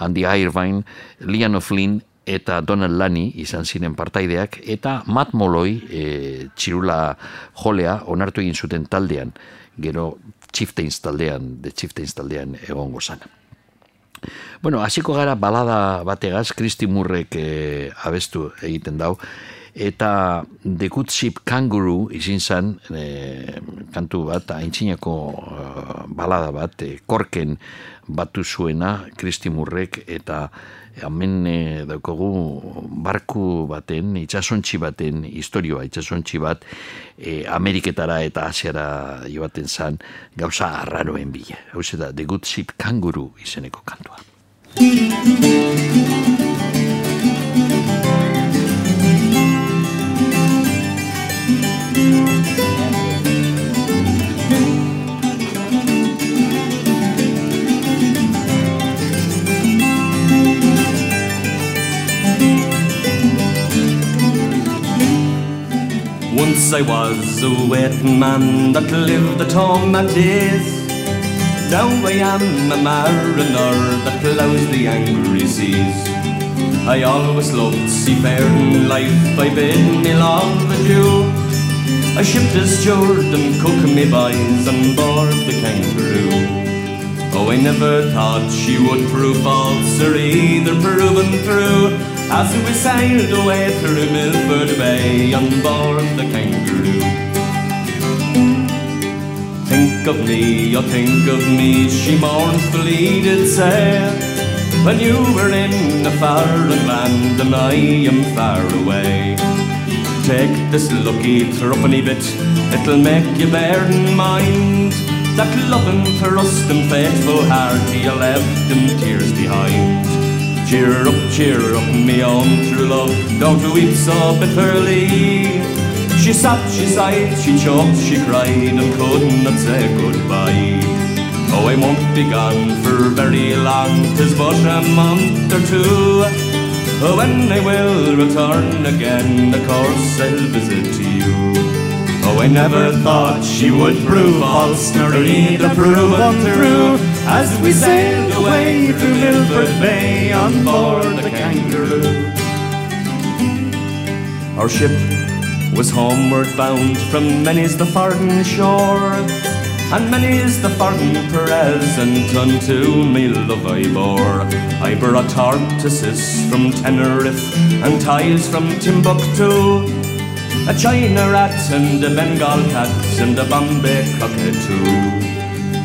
Andy Irvine, Lian O'Flynn eta Donald Lani izan ziren partaideak, eta Matt Molloy, e, txirula jolea, onartu egin zuten taldean, gero Chieftains taldean, The Chieftains taldean egongo zana. Bueno, hasiko gara balada bategaz, Kristi Murrek e, abestu egiten dau, eta The Good Ship Kangaroo izin zan e, kantu bat, haintzinako e, balada bat, e, korken batu zuena Kristi Murrek, eta hemen e, daukagu barku baten, itxasontxi baten historioa, itxasontxi bat e, Ameriketara eta Asiara joaten zan gauza arraroen bila. Hau da, The Good Ship Kangaroo izeneko kantua. Once I was a wet man that lived the torment days. Now I am a mariner that ploughs the angry seas. I always loved seafaring life, I bid me love adieu. I shipped as steward and cook me boys on board the kangaroo. Oh, I never thought she would prove false or either proven true. As we sailed away through Milford Bay on board the kangaroo. Think of me, oh think of me, she mournfully did say. When you were in a foreign land and I am far away. Take this lucky threepenny bit, it'll make you bear in mind that loving, trust and faithful heart you left in tears behind. Cheer up, cheer up, me own true love, don't weep so bitterly. She sobbed, she sighed, she choked, she cried, and could not say goodbye. Oh, I won't be gone for very long, tis but a month or two. Oh, when I will return again, of course I'll visit you. Oh, I never thought she would prove false, nor either prove untrue. As we sailed away through Milford Bay on board the Kangaroo. Our ship was homeward bound from many's the farthing shore. And many's the farthing present unto me love I bore. I brought tortoises from Tenerife and ties from Timbuktu. A China rat and a Bengal cat and a Bombay cockatoo.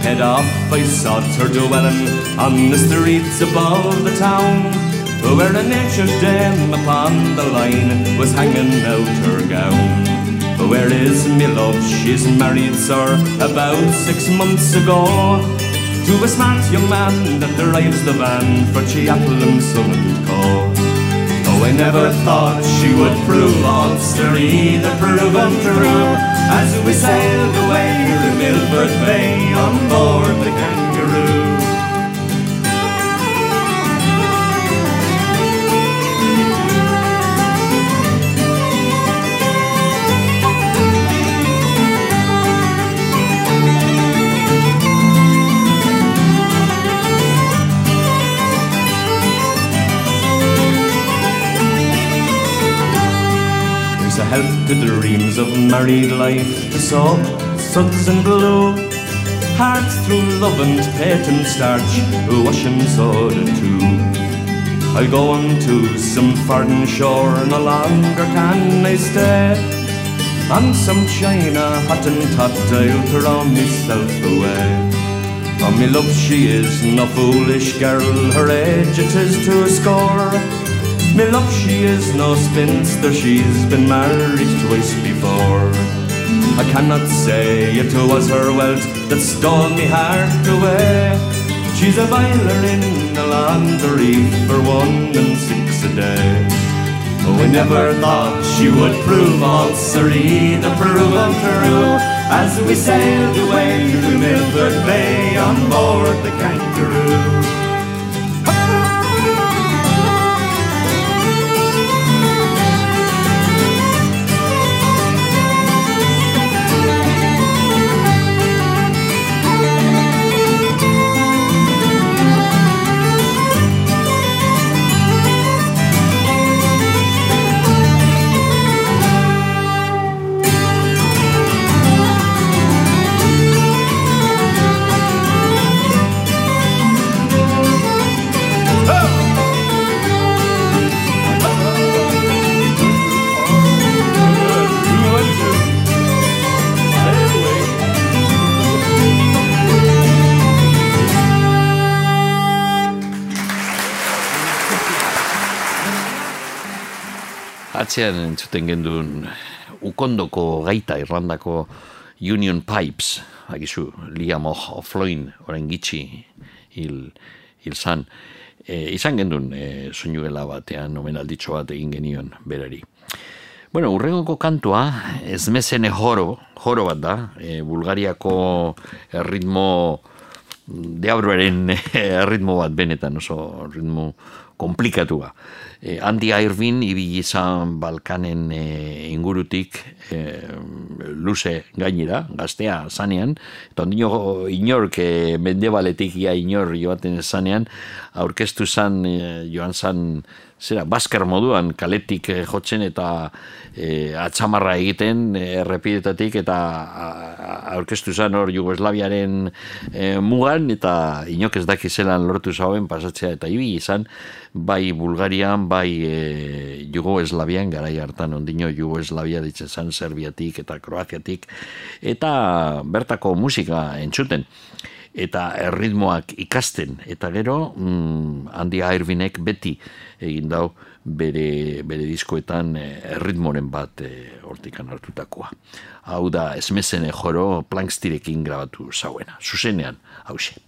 Head off I sought her dwelling on the streets above the town. Where a natured dame upon the line was hanging out her gown. Where is me love? She's married, sir, about six months ago. To a smart young man that drives the van for Chiapple and Son and Co. Oh, I never thought she would prove false or either prove untrue As we sailed away to Milford Bay on board the Kangaroo the dreams of married life, the soap, suds and glue. Hearts through love and patent starch, washing soda too. I'll go on to some foreign shore, no longer can I stay. On some China hot and hot, I'll throw myself away. Oh, me love, she is no foolish girl, her age it is to score. Me love, she is no spinster, she's been married twice before. I cannot say it was her wealth that stole me heart away. She's a boiler in the laundry for one and six a day. Oh, I never thought she would prove false or either prove untrue. As we sailed away to Milford Bay on board the Kangaroo. Atzean entzuten gendun ukondoko gaita irlandako Union Pipes, agizu, Liam O'Floyn, orain gitxi hil, hil zan. E, izan gendun e, soinuela batean omenalditxo bat egin genion berari. Bueno, urrengoko kantua, ez mezene joro, joro bat da, e, Bulgariako ritmo deabroaren ritmo bat benetan, oso ritmo komplikatua. E, Andy Irvin ibili izan Balkanen e, ingurutik e, luze gainera, gaztea zanean, eta ondino inork e, mendebaletik ia inor joaten zanean, aurkeztu zan, e, joan zan, zera, baskar moduan kaletik e, jotzen eta e, atxamarra egiten e, errepidetatik eta aurkeztu zan hor Jugoslaviaren e, mugan eta inok ez daki zelan lortu zauen pasatzea eta ibi izan bai Bulgarian, bai e, Jugoslavian, garai hartan ondino Jugoslavia ditzen Serbiatik eta Kroaziatik eta bertako musika entzuten eta erritmoak ikasten eta gero mm, Andy Irvinek beti egin dau bere, bere diskoetan eh, erritmoren bat eh, hortikan hartutakoa. Hau da, esmezene joro plankstirekin grabatu zauena. Zuzenean, hause.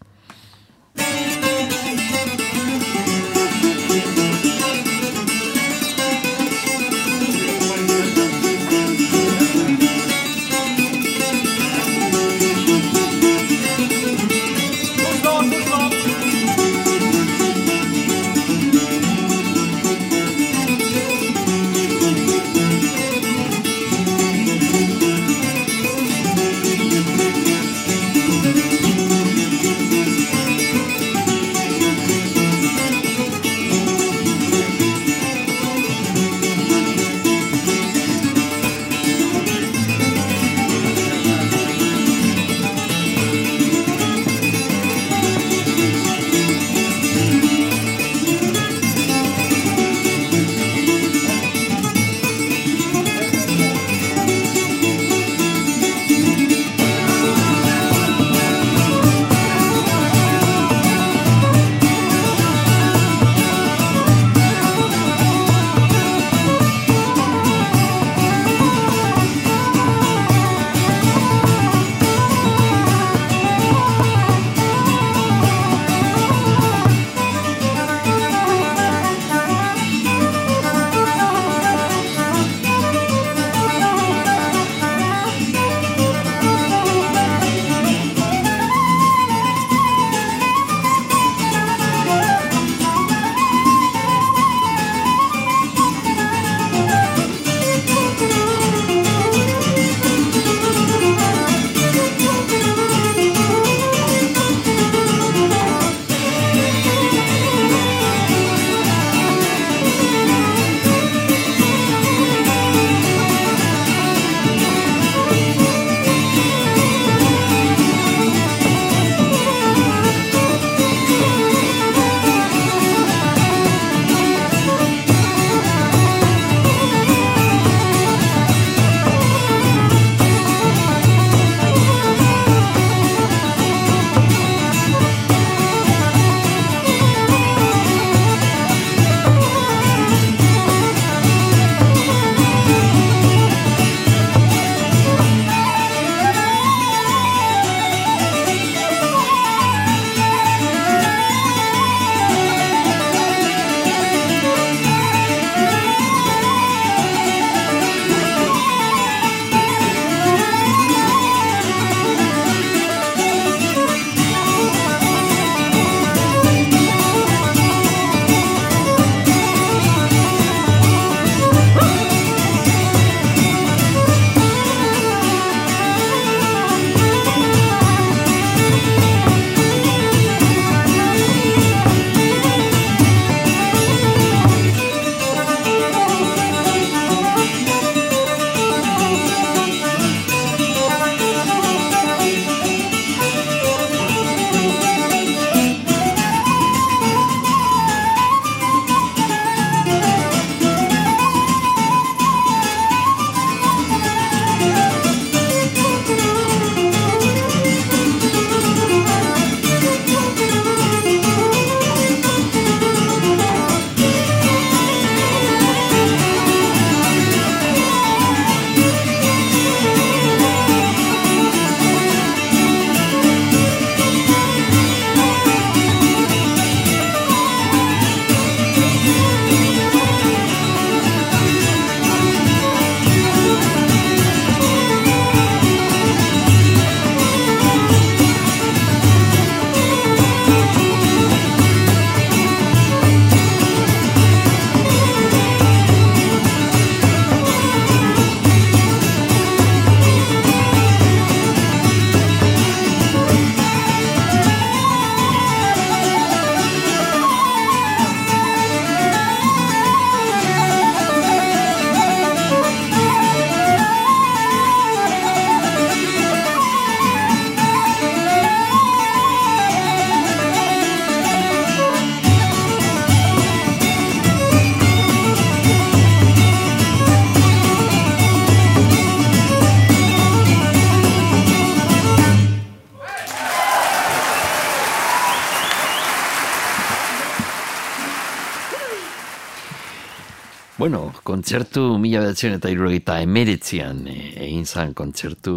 Kontzertu mila bedatzen eta irurogeita emeretzian e, egin zan kontzertu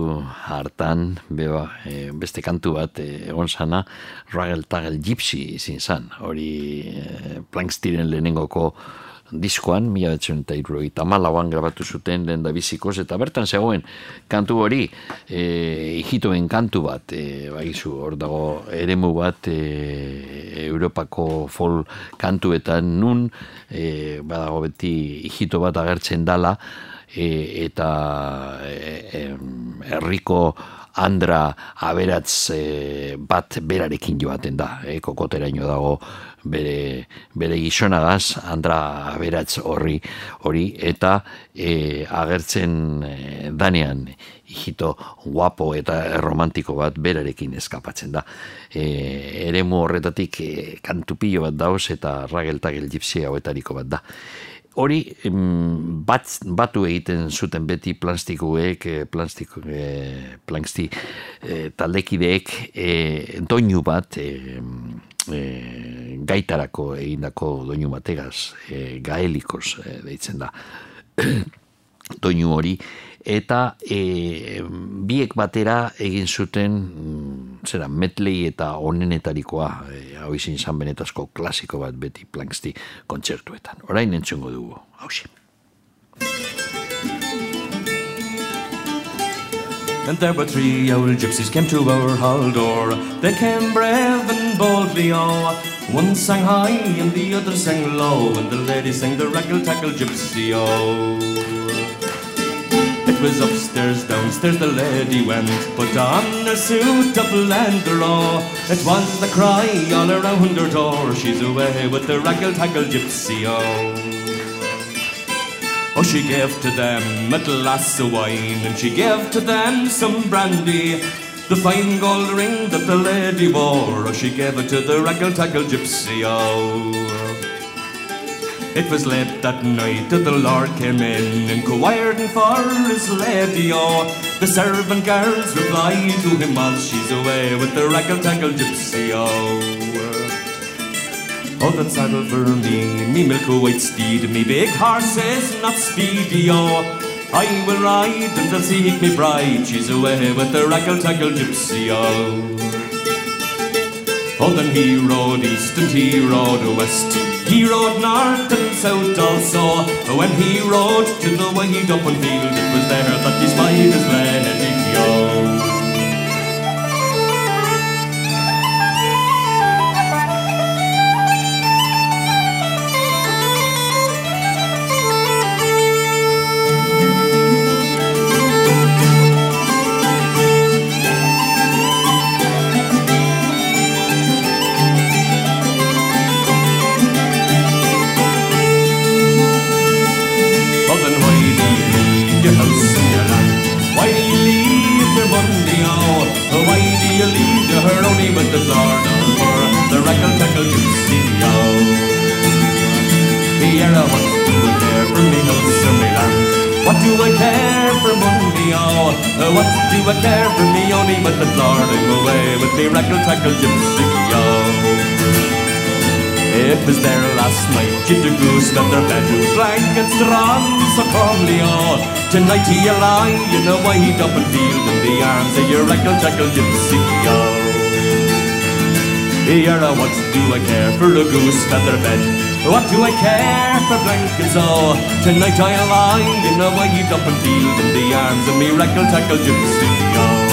hartan, beba, e, beste kantu bat e, egon sana, Ragel Tagel Gypsy izin zan, hori e, Plankstiren lehenengoko diskoan, mila betzen eta malauan grabatu zuten lehen da bizikoz, eta bertan zegoen kantu hori, e, hijitoen kantu bat, e, baizu, hor dago eremu bat e, Europako fol kantuetan nun, e, badago beti hijito bat agertzen dala, e, eta e, em, herriko Andra aberatz e, bat berarekin joaten da, e, kokoteraino dago bere, bere gizonagaz, Andra aberatz horri, hori eta e, agertzen e, danean hijito guapo eta romantiko bat berarekin eskapatzen da. E, eremu horretatik e, kantupillo bat dauz eta rageltagel gipsia hauetariko bat da. Hori bat, batu egiten zuten beti plastikoek, eh, plastiko, eh, planksti eh, taldekideek eh, doinu bat eh, eh, gaitarako egindako doinu bategaz, eh, gaelikos eh, deitzen da. (clears throat) doinu hori eta e, biek batera egin zuten mm, zera metlei eta onenetarikoa e, hau izin zan benetazko klasiko bat beti planksti kontzertuetan. Orain entzungo dugu, hausi. And there were three old gypsies came to our hall door. They came brave and boldly, oh. One sang high and the other sang low, and the lady sang the raggle tackle gypsy, oh. It was upstairs, downstairs the lady went, put on her suit of landero. Oh. It was the cry all around her door, she's away with the raggle tackle gypsy, oh. Oh, she gave to them a glass of wine, and she gave to them some brandy. The fine gold ring that the lady wore, oh, she gave it to the raggle tackle gypsy, oh. It was late that night that the Lord came in, inquiring for his lady, oh. The servant girls replied to him while she's away with the raggle tackle gypsy, oh. Oh, then saddle for me, me milk white steed, me big horse is not speedy, oh. I will ride and I'll seek me bride, she's away with the raggle tackle gypsy, oh. Oh, then he rode east and he rode west, he rode north and south also. When he rode to the wide open field, it was there that he spied his lady. Oh, What do I care for me only with the I'm away with me reckle tackle gypsy, oh? It was there last night, Ginger Goose feather bed, blankets drawn so calmly, oh. Tonight he lie in a wide open field in the arms of your reckle tackle gypsy, oh. Here, what do I care for a goose feather bed? What do I care for blankets, oh? Tonight I lie in a wide open field in the arms of me reckle tackle gypsy, oh.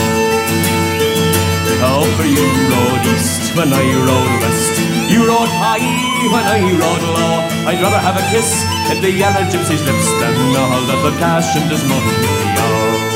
For you rode east when I rode west. You rode high when I rode low. I'd rather have a kiss at the yellow gypsy's lips than all of the cash in this money. Oh.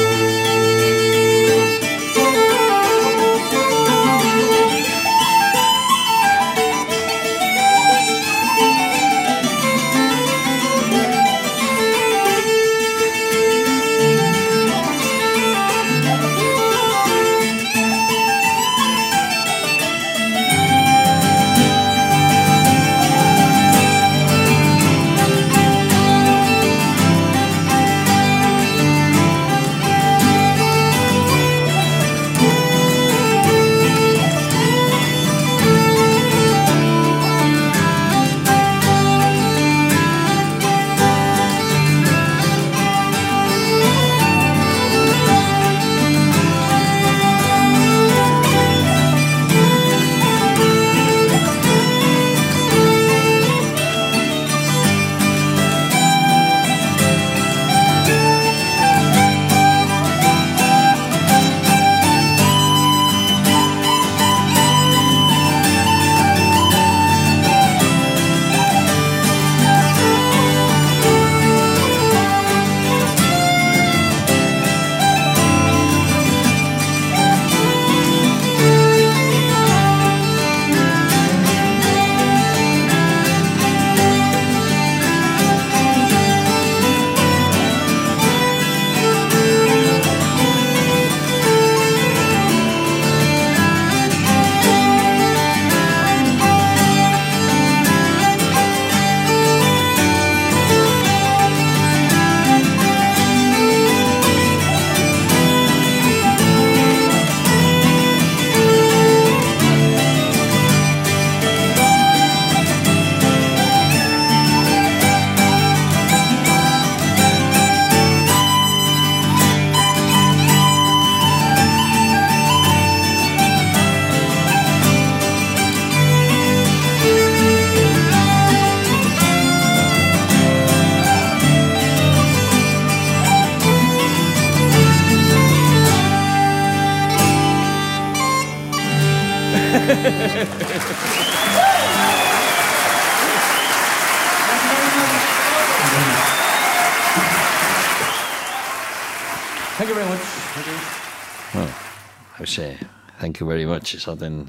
Esaten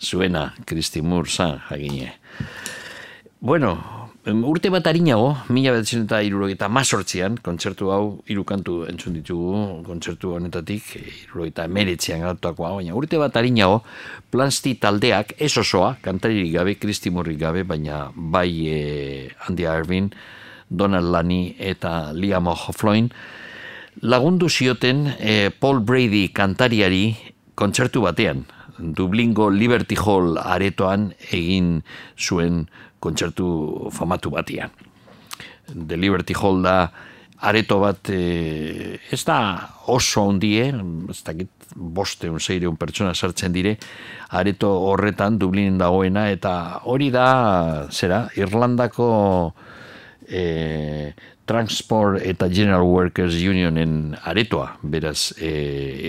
zuena, Kristi Mursa, jagine. Bueno, urte bat harinago, mila betzen eta irurogeita mazortzian, kontzertu hau, irukantu entzun ditugu, kontzertu honetatik, irurogeita emeretzean galtuakoa, baina urte bat harinago, plansti taldeak, ez osoa, kantaririk gabe, Kristi Murrik gabe, baina bai eh, Andy Irving, Donald Lani eta Liam O'Floyn, lagundu zioten eh, Paul Brady kantariari kontzertu batean. Dublingo Liberty Hall aretoan egin zuen kontzertu famatu batean. The Liberty Hall da areto bat eh, ez da oso ondie, ez dakit bosteun, zeireun pertsona sartzen dire, areto horretan Dublinen dagoena, eta hori da, zera, Irlandako e, Transport eta General Workers Unionen aretoa, beraz, e,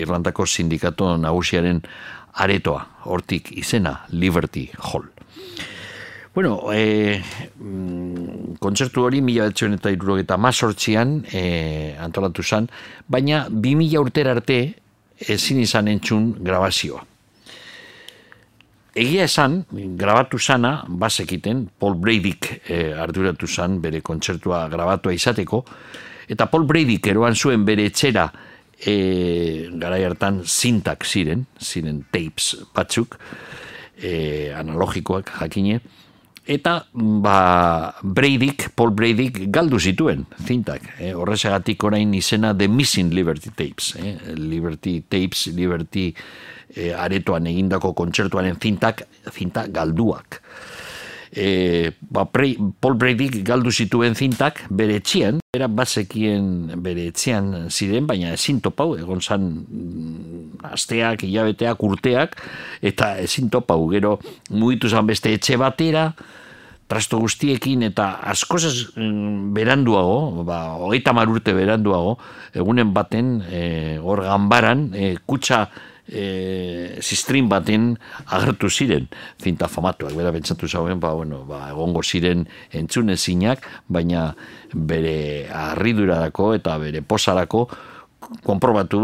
Irlandako sindikato nagusiaren aretoa, hortik izena, Liberty Hall. Bueno, e, mm, kontzertu hori mila betzion eta irurogeta mazortzian e, antolatu zen, baina bi mila urtera arte ezin izan entzun grabazioa. Egia esan, grabatu sana, bazekiten, Paul Bradyk eh, arduratu zan bere kontzertua grabatua izateko, eta Paul Bradyk eroan zuen bere etxera eh, garai hartan zintak ziren, ziren tapes batzuk, eh, analogikoak jakine, eta ba, Bradyk, Paul Bradyk galdu zituen zintak. Eh, horrezagatik orain izena The Missing Liberty Tapes. Eh, Liberty Tapes, Liberty eh, aretoan egindako kontzertuaren zintak, zinta galduak. E, ba, Pre- Paul Bradyk galdu zituen zintak bere etxian, era bazekien bere etxean ziren, baina ezin topau, egon zan mm, asteak, hilabeteak, urteak, eta ezin topau, gero mugitu zan beste etxe batera, trasto guztiekin eta askozaz mm, beranduago, ba, hogeita mar urte beranduago, egunen baten, e, hor ganbaran, e, kutsa e, zistrin baten agertu ziren zinta famatuak, bera pentsatu zauen, ba, bueno, ba, egongo ziren entzunezinak, baina bere harridurarako eta bere posarako konprobatu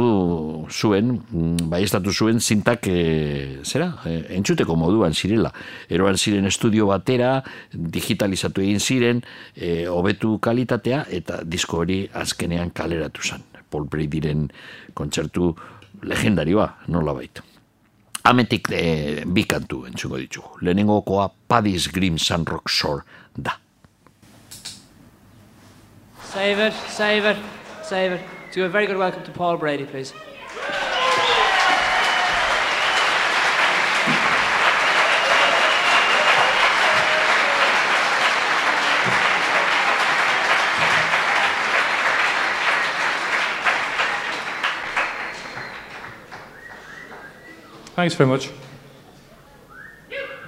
zuen, mm, baiestatu zuen zintak e, zera, e, entzuteko moduan zirela. Eroan ziren estudio batera, digitalizatu egin ziren, e, hobetu kalitatea, eta disko hori azkenean kaleratu zen. Paul Bradyren kontzertu legendarioa, nola bait. Ametik e, bi kantu entzuko ditugu. Lehenengokoa Paddy's Grim Sunrock Shore da. Save it, save. Do a very good welcome to Paul Brady, please. Thanks very much.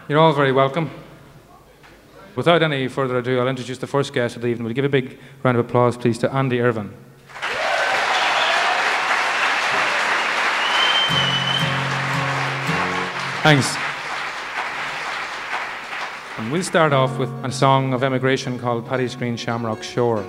You're all very welcome. Without any further ado, I'll introduce the first guest of the evening. We'll give a big round of applause, please, to Andy Irvin. Thanks. And we'll start off with a song of emigration called Paddy's Green Shamrock Shore.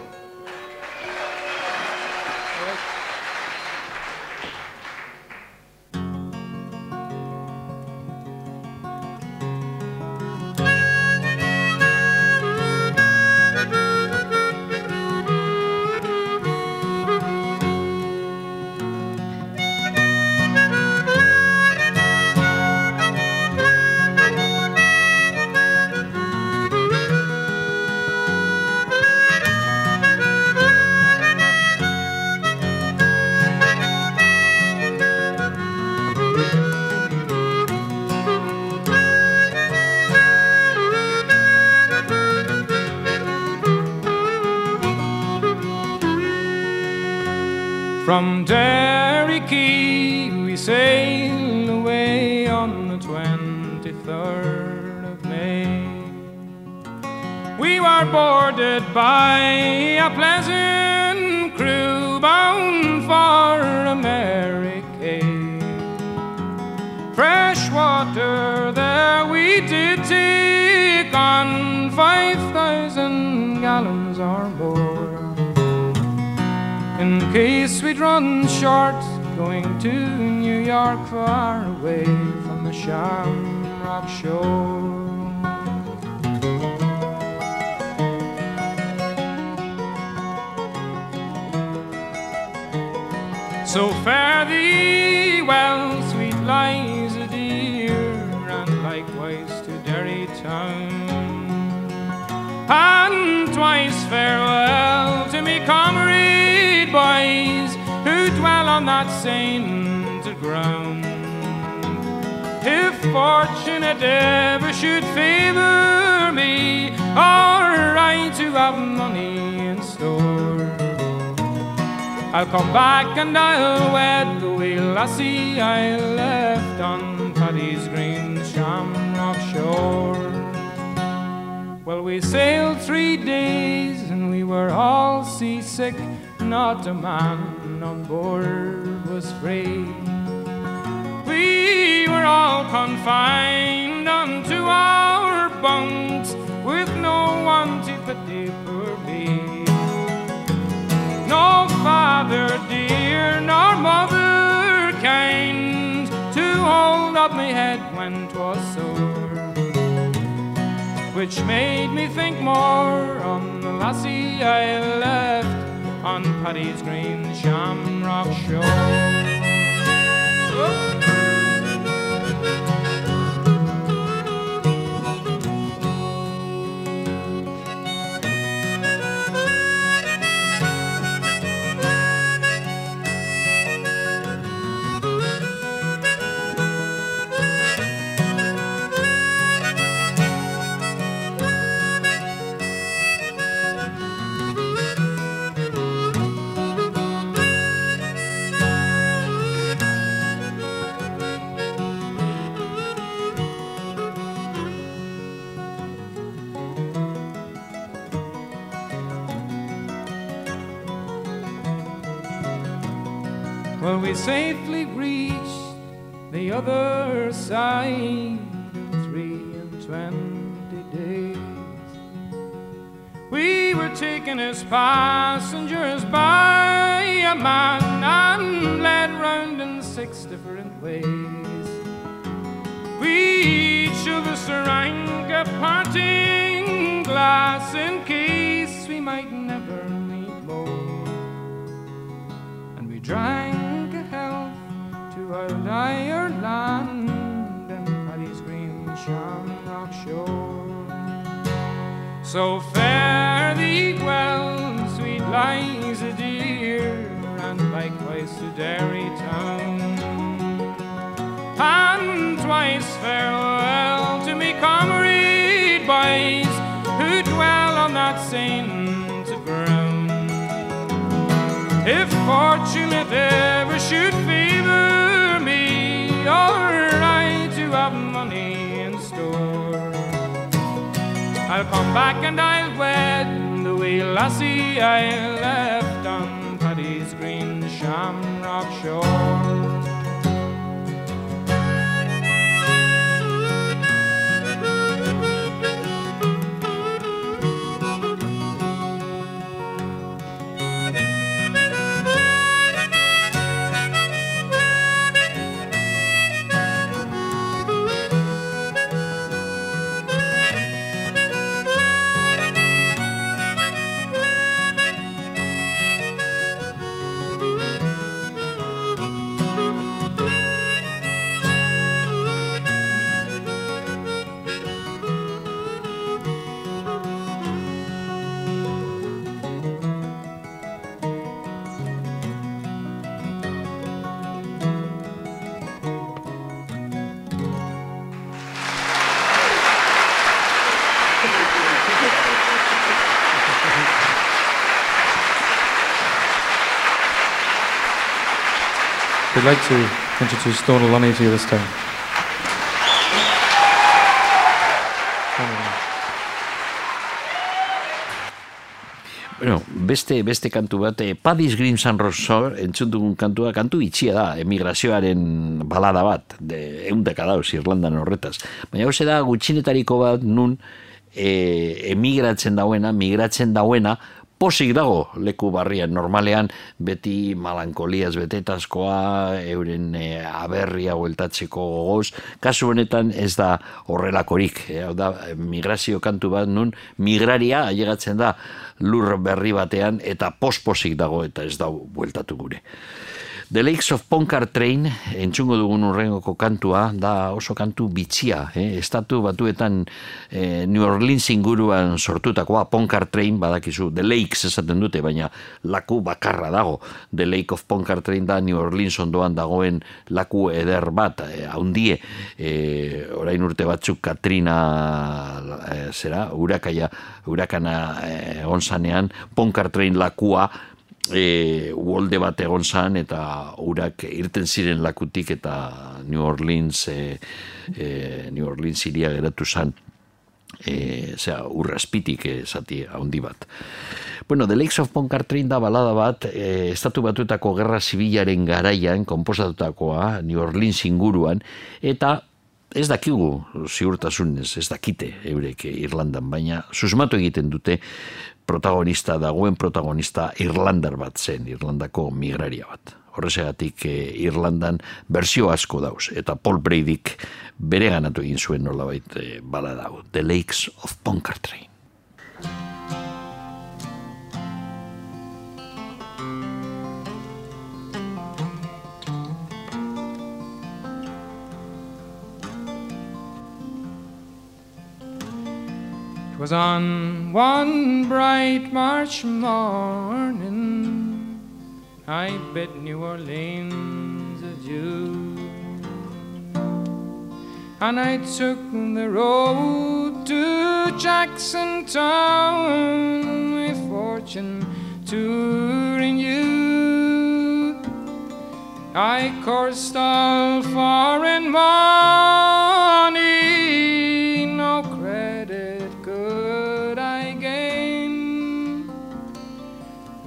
'Twas sore. Which made me think more on the lassie I left on Paddy's green shamrock shore. We safely reached the other side three and twenty days. We were taken as passengers by a man and led round in six different ways. We each of us drank a parting glass in case we might never meet more. And we drank our Ireland and Paddy's green shamrock shore. So fare thee well, sweet Liza dear, and likewise to Derry town. And twice farewell to me comrade boys who dwell on that sainted ground. If fortune it ever should I'll come back and I'll wed the wee lassie I left on Paddy's green shamrock shore. We'd like to introduce Donal Lunny to you this time. Bueno, beste, beste kantu bat, eh, Paddy's Green San Rosso, entzun dugun kantua, kantu itxia da, emigrazioaren balada bat, de, eundeka dauz, Irlandan horretaz. Baina hau da gutxinetariko bat nun eh, emigratzen dauena, migratzen dauena, posik dago leku barrian normalean beti malankoliaz betetazkoa euren e, aberria hueltatzeko gogoz. Kasu honetan ez da horrelakorik. E, hau da migrazio kantu bat nun migraria ailegatzen da lur berri batean eta posposik dago eta ez da bueltatu gure The Lakes of Ponkar Train, entzungo dugun urrengoko kantua, da oso kantu bitxia. Eh? Estatu batuetan eh, New Orleans inguruan sortutakoa, Ponkar Train, badakizu, The Lakes esaten dute, baina laku bakarra dago. The Lake of Ponkar Train da New Orleans ondoan dagoen laku eder bat, eh, haundie, eh, orain urte batzuk Katrina, eh, zera, urakaia, urakana eh, onzanean, Ponkar Train lakua, e, uolde bat egon zan eta urak irten ziren lakutik eta New Orleans e, e, New Orleans iria geratu zan e, zera, urraspitik e, zati handi bat. Bueno, The Lakes of Pontchartrain da balada bat, e, estatu batuetako gerra zibilaren garaian, komposatutakoa, New Orleans inguruan, eta ez dakigu ziurtasunez, ez dakite eurek Irlandan, baina susmatu egiten dute protagonista dagoen protagonista Irlandar bat zen, Irlandako migraria bat. Horrezegatik eh, Irlandan berzio asko dauz, eta Paul Bradyk bere ganatu egin zuen nolabait eh, bala dau, The Lakes of Pontchartrain. Twas on one bright March morning I bid New Orleans adieu. And I took the road to Jackson Town, my fortune to renew. I coursed all foreign money,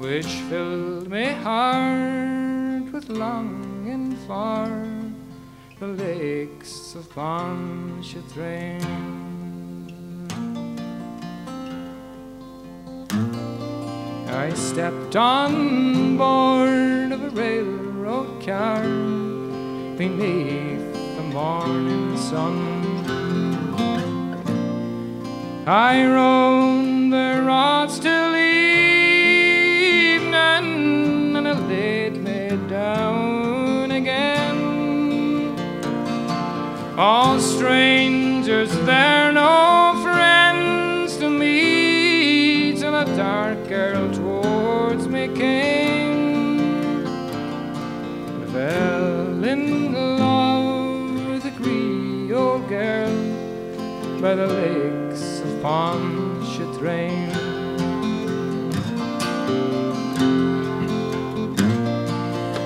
which filled my heart with longing for the lakes of Pontchartrain. I stepped on board of a railroad car beneath the morning sun. I rode the rods till All strangers there, no friends to meet, till a dark girl towards me came. I fell in love with a Creole girl by the lakes of Pontchartrain.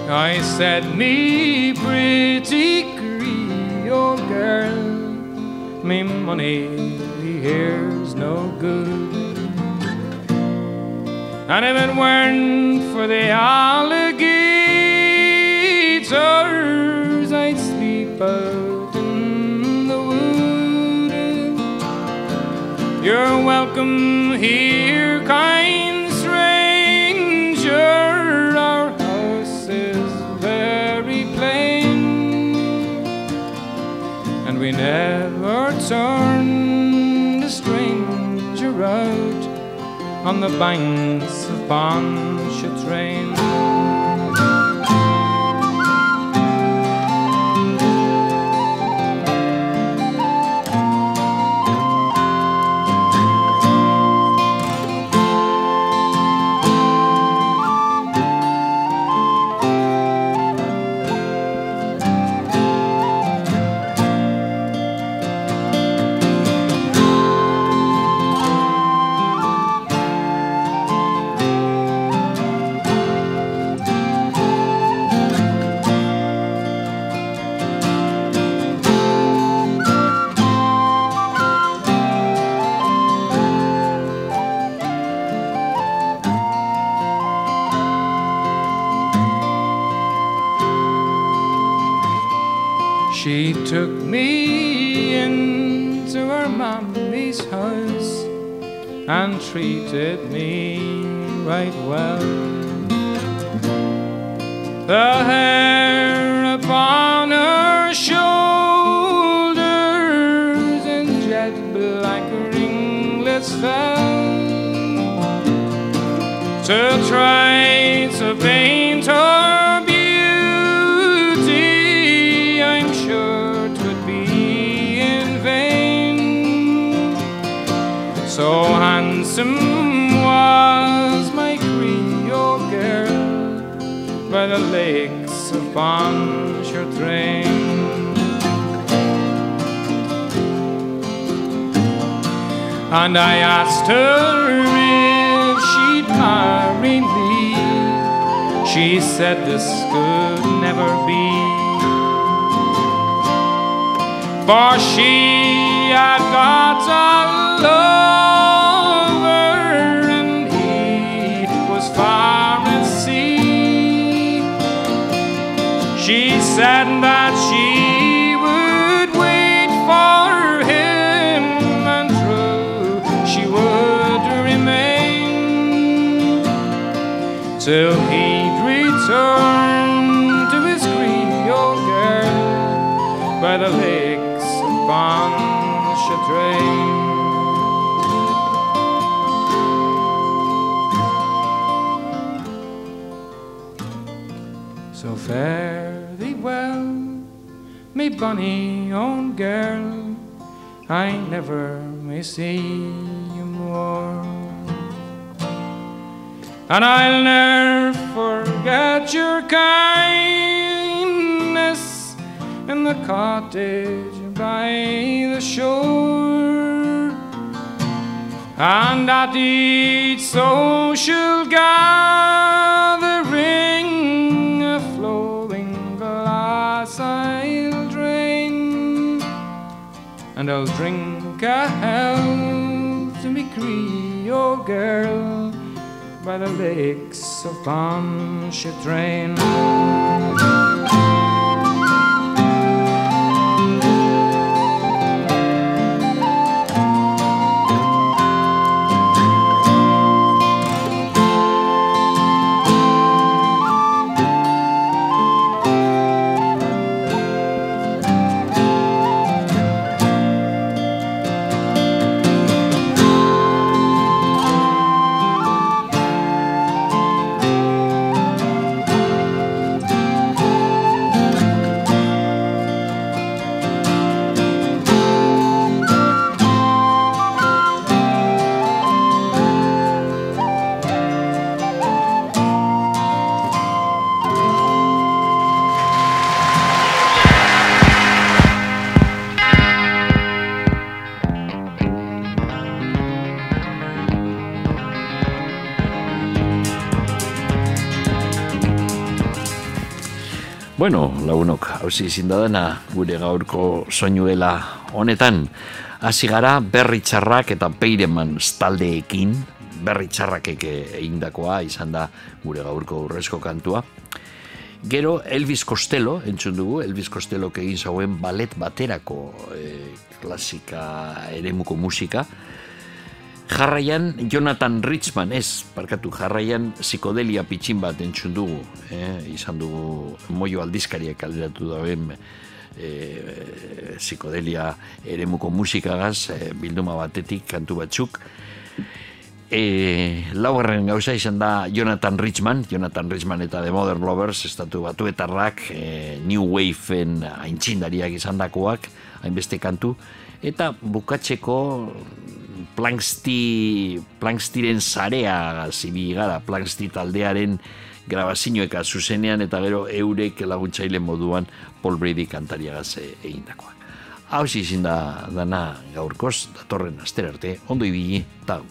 I said, me pretty girl, me money here's no good. And if it weren't for the alligators, I'd sleep out in the wood. You're welcome here, kind never turn the stranger out on the banks of Pontchartrain. Treated me right well. The hair upon her shoulders in jet black ringlets fell to try to paint lakes of Pontchartrain. And I asked her if she'd marry me. She said this could never be. For she had got a lover Said that she would wait for him and true she would remain. Till bonny own girl. I never may see you more. And I'll ne'er forget your kindness in the cottage by the shore. And at each social gathering, and I'll drink a health to me Creole girl by the lakes of Pontchartrain. Bueno, lagunok, hausi izin da dena gure gaurko soinuela honetan. Hasi gara berri txarrak eta peireman taldeekin, berri txarrakek egindakoa izan da gure gaurko urrezko kantua. Gero Elvis Costello, entzun dugu, Elvis Costello egin zauen ballet baterako eh, klasika eremuko musika. Jarraian Jonathan Richman, ez, parkatu, jarraian psikodelia pitxin bat entzun dugu, eh? izan dugu moio aldizkariak alderatu dauen eh, psikodelia eremuko musikagaz, eh, bilduma batetik kantu batzuk. E, laugarren gauza izan da Jonathan Richman, Jonathan Richman eta The Modern Lovers, estatu batuetarrak, e, New Waveen aintzindariak izan dakoak, hainbeste kantu, eta bukatzeko Planksti, Plankstiren zarea zibi gara, Planksti taldearen grabazioeka zuzenean eta gero eurek laguntzaile moduan Paul Brady kantariagaz egindakoa. Hau izin da dana gaurkoz, datorren aster arte, ondo ibili, eta.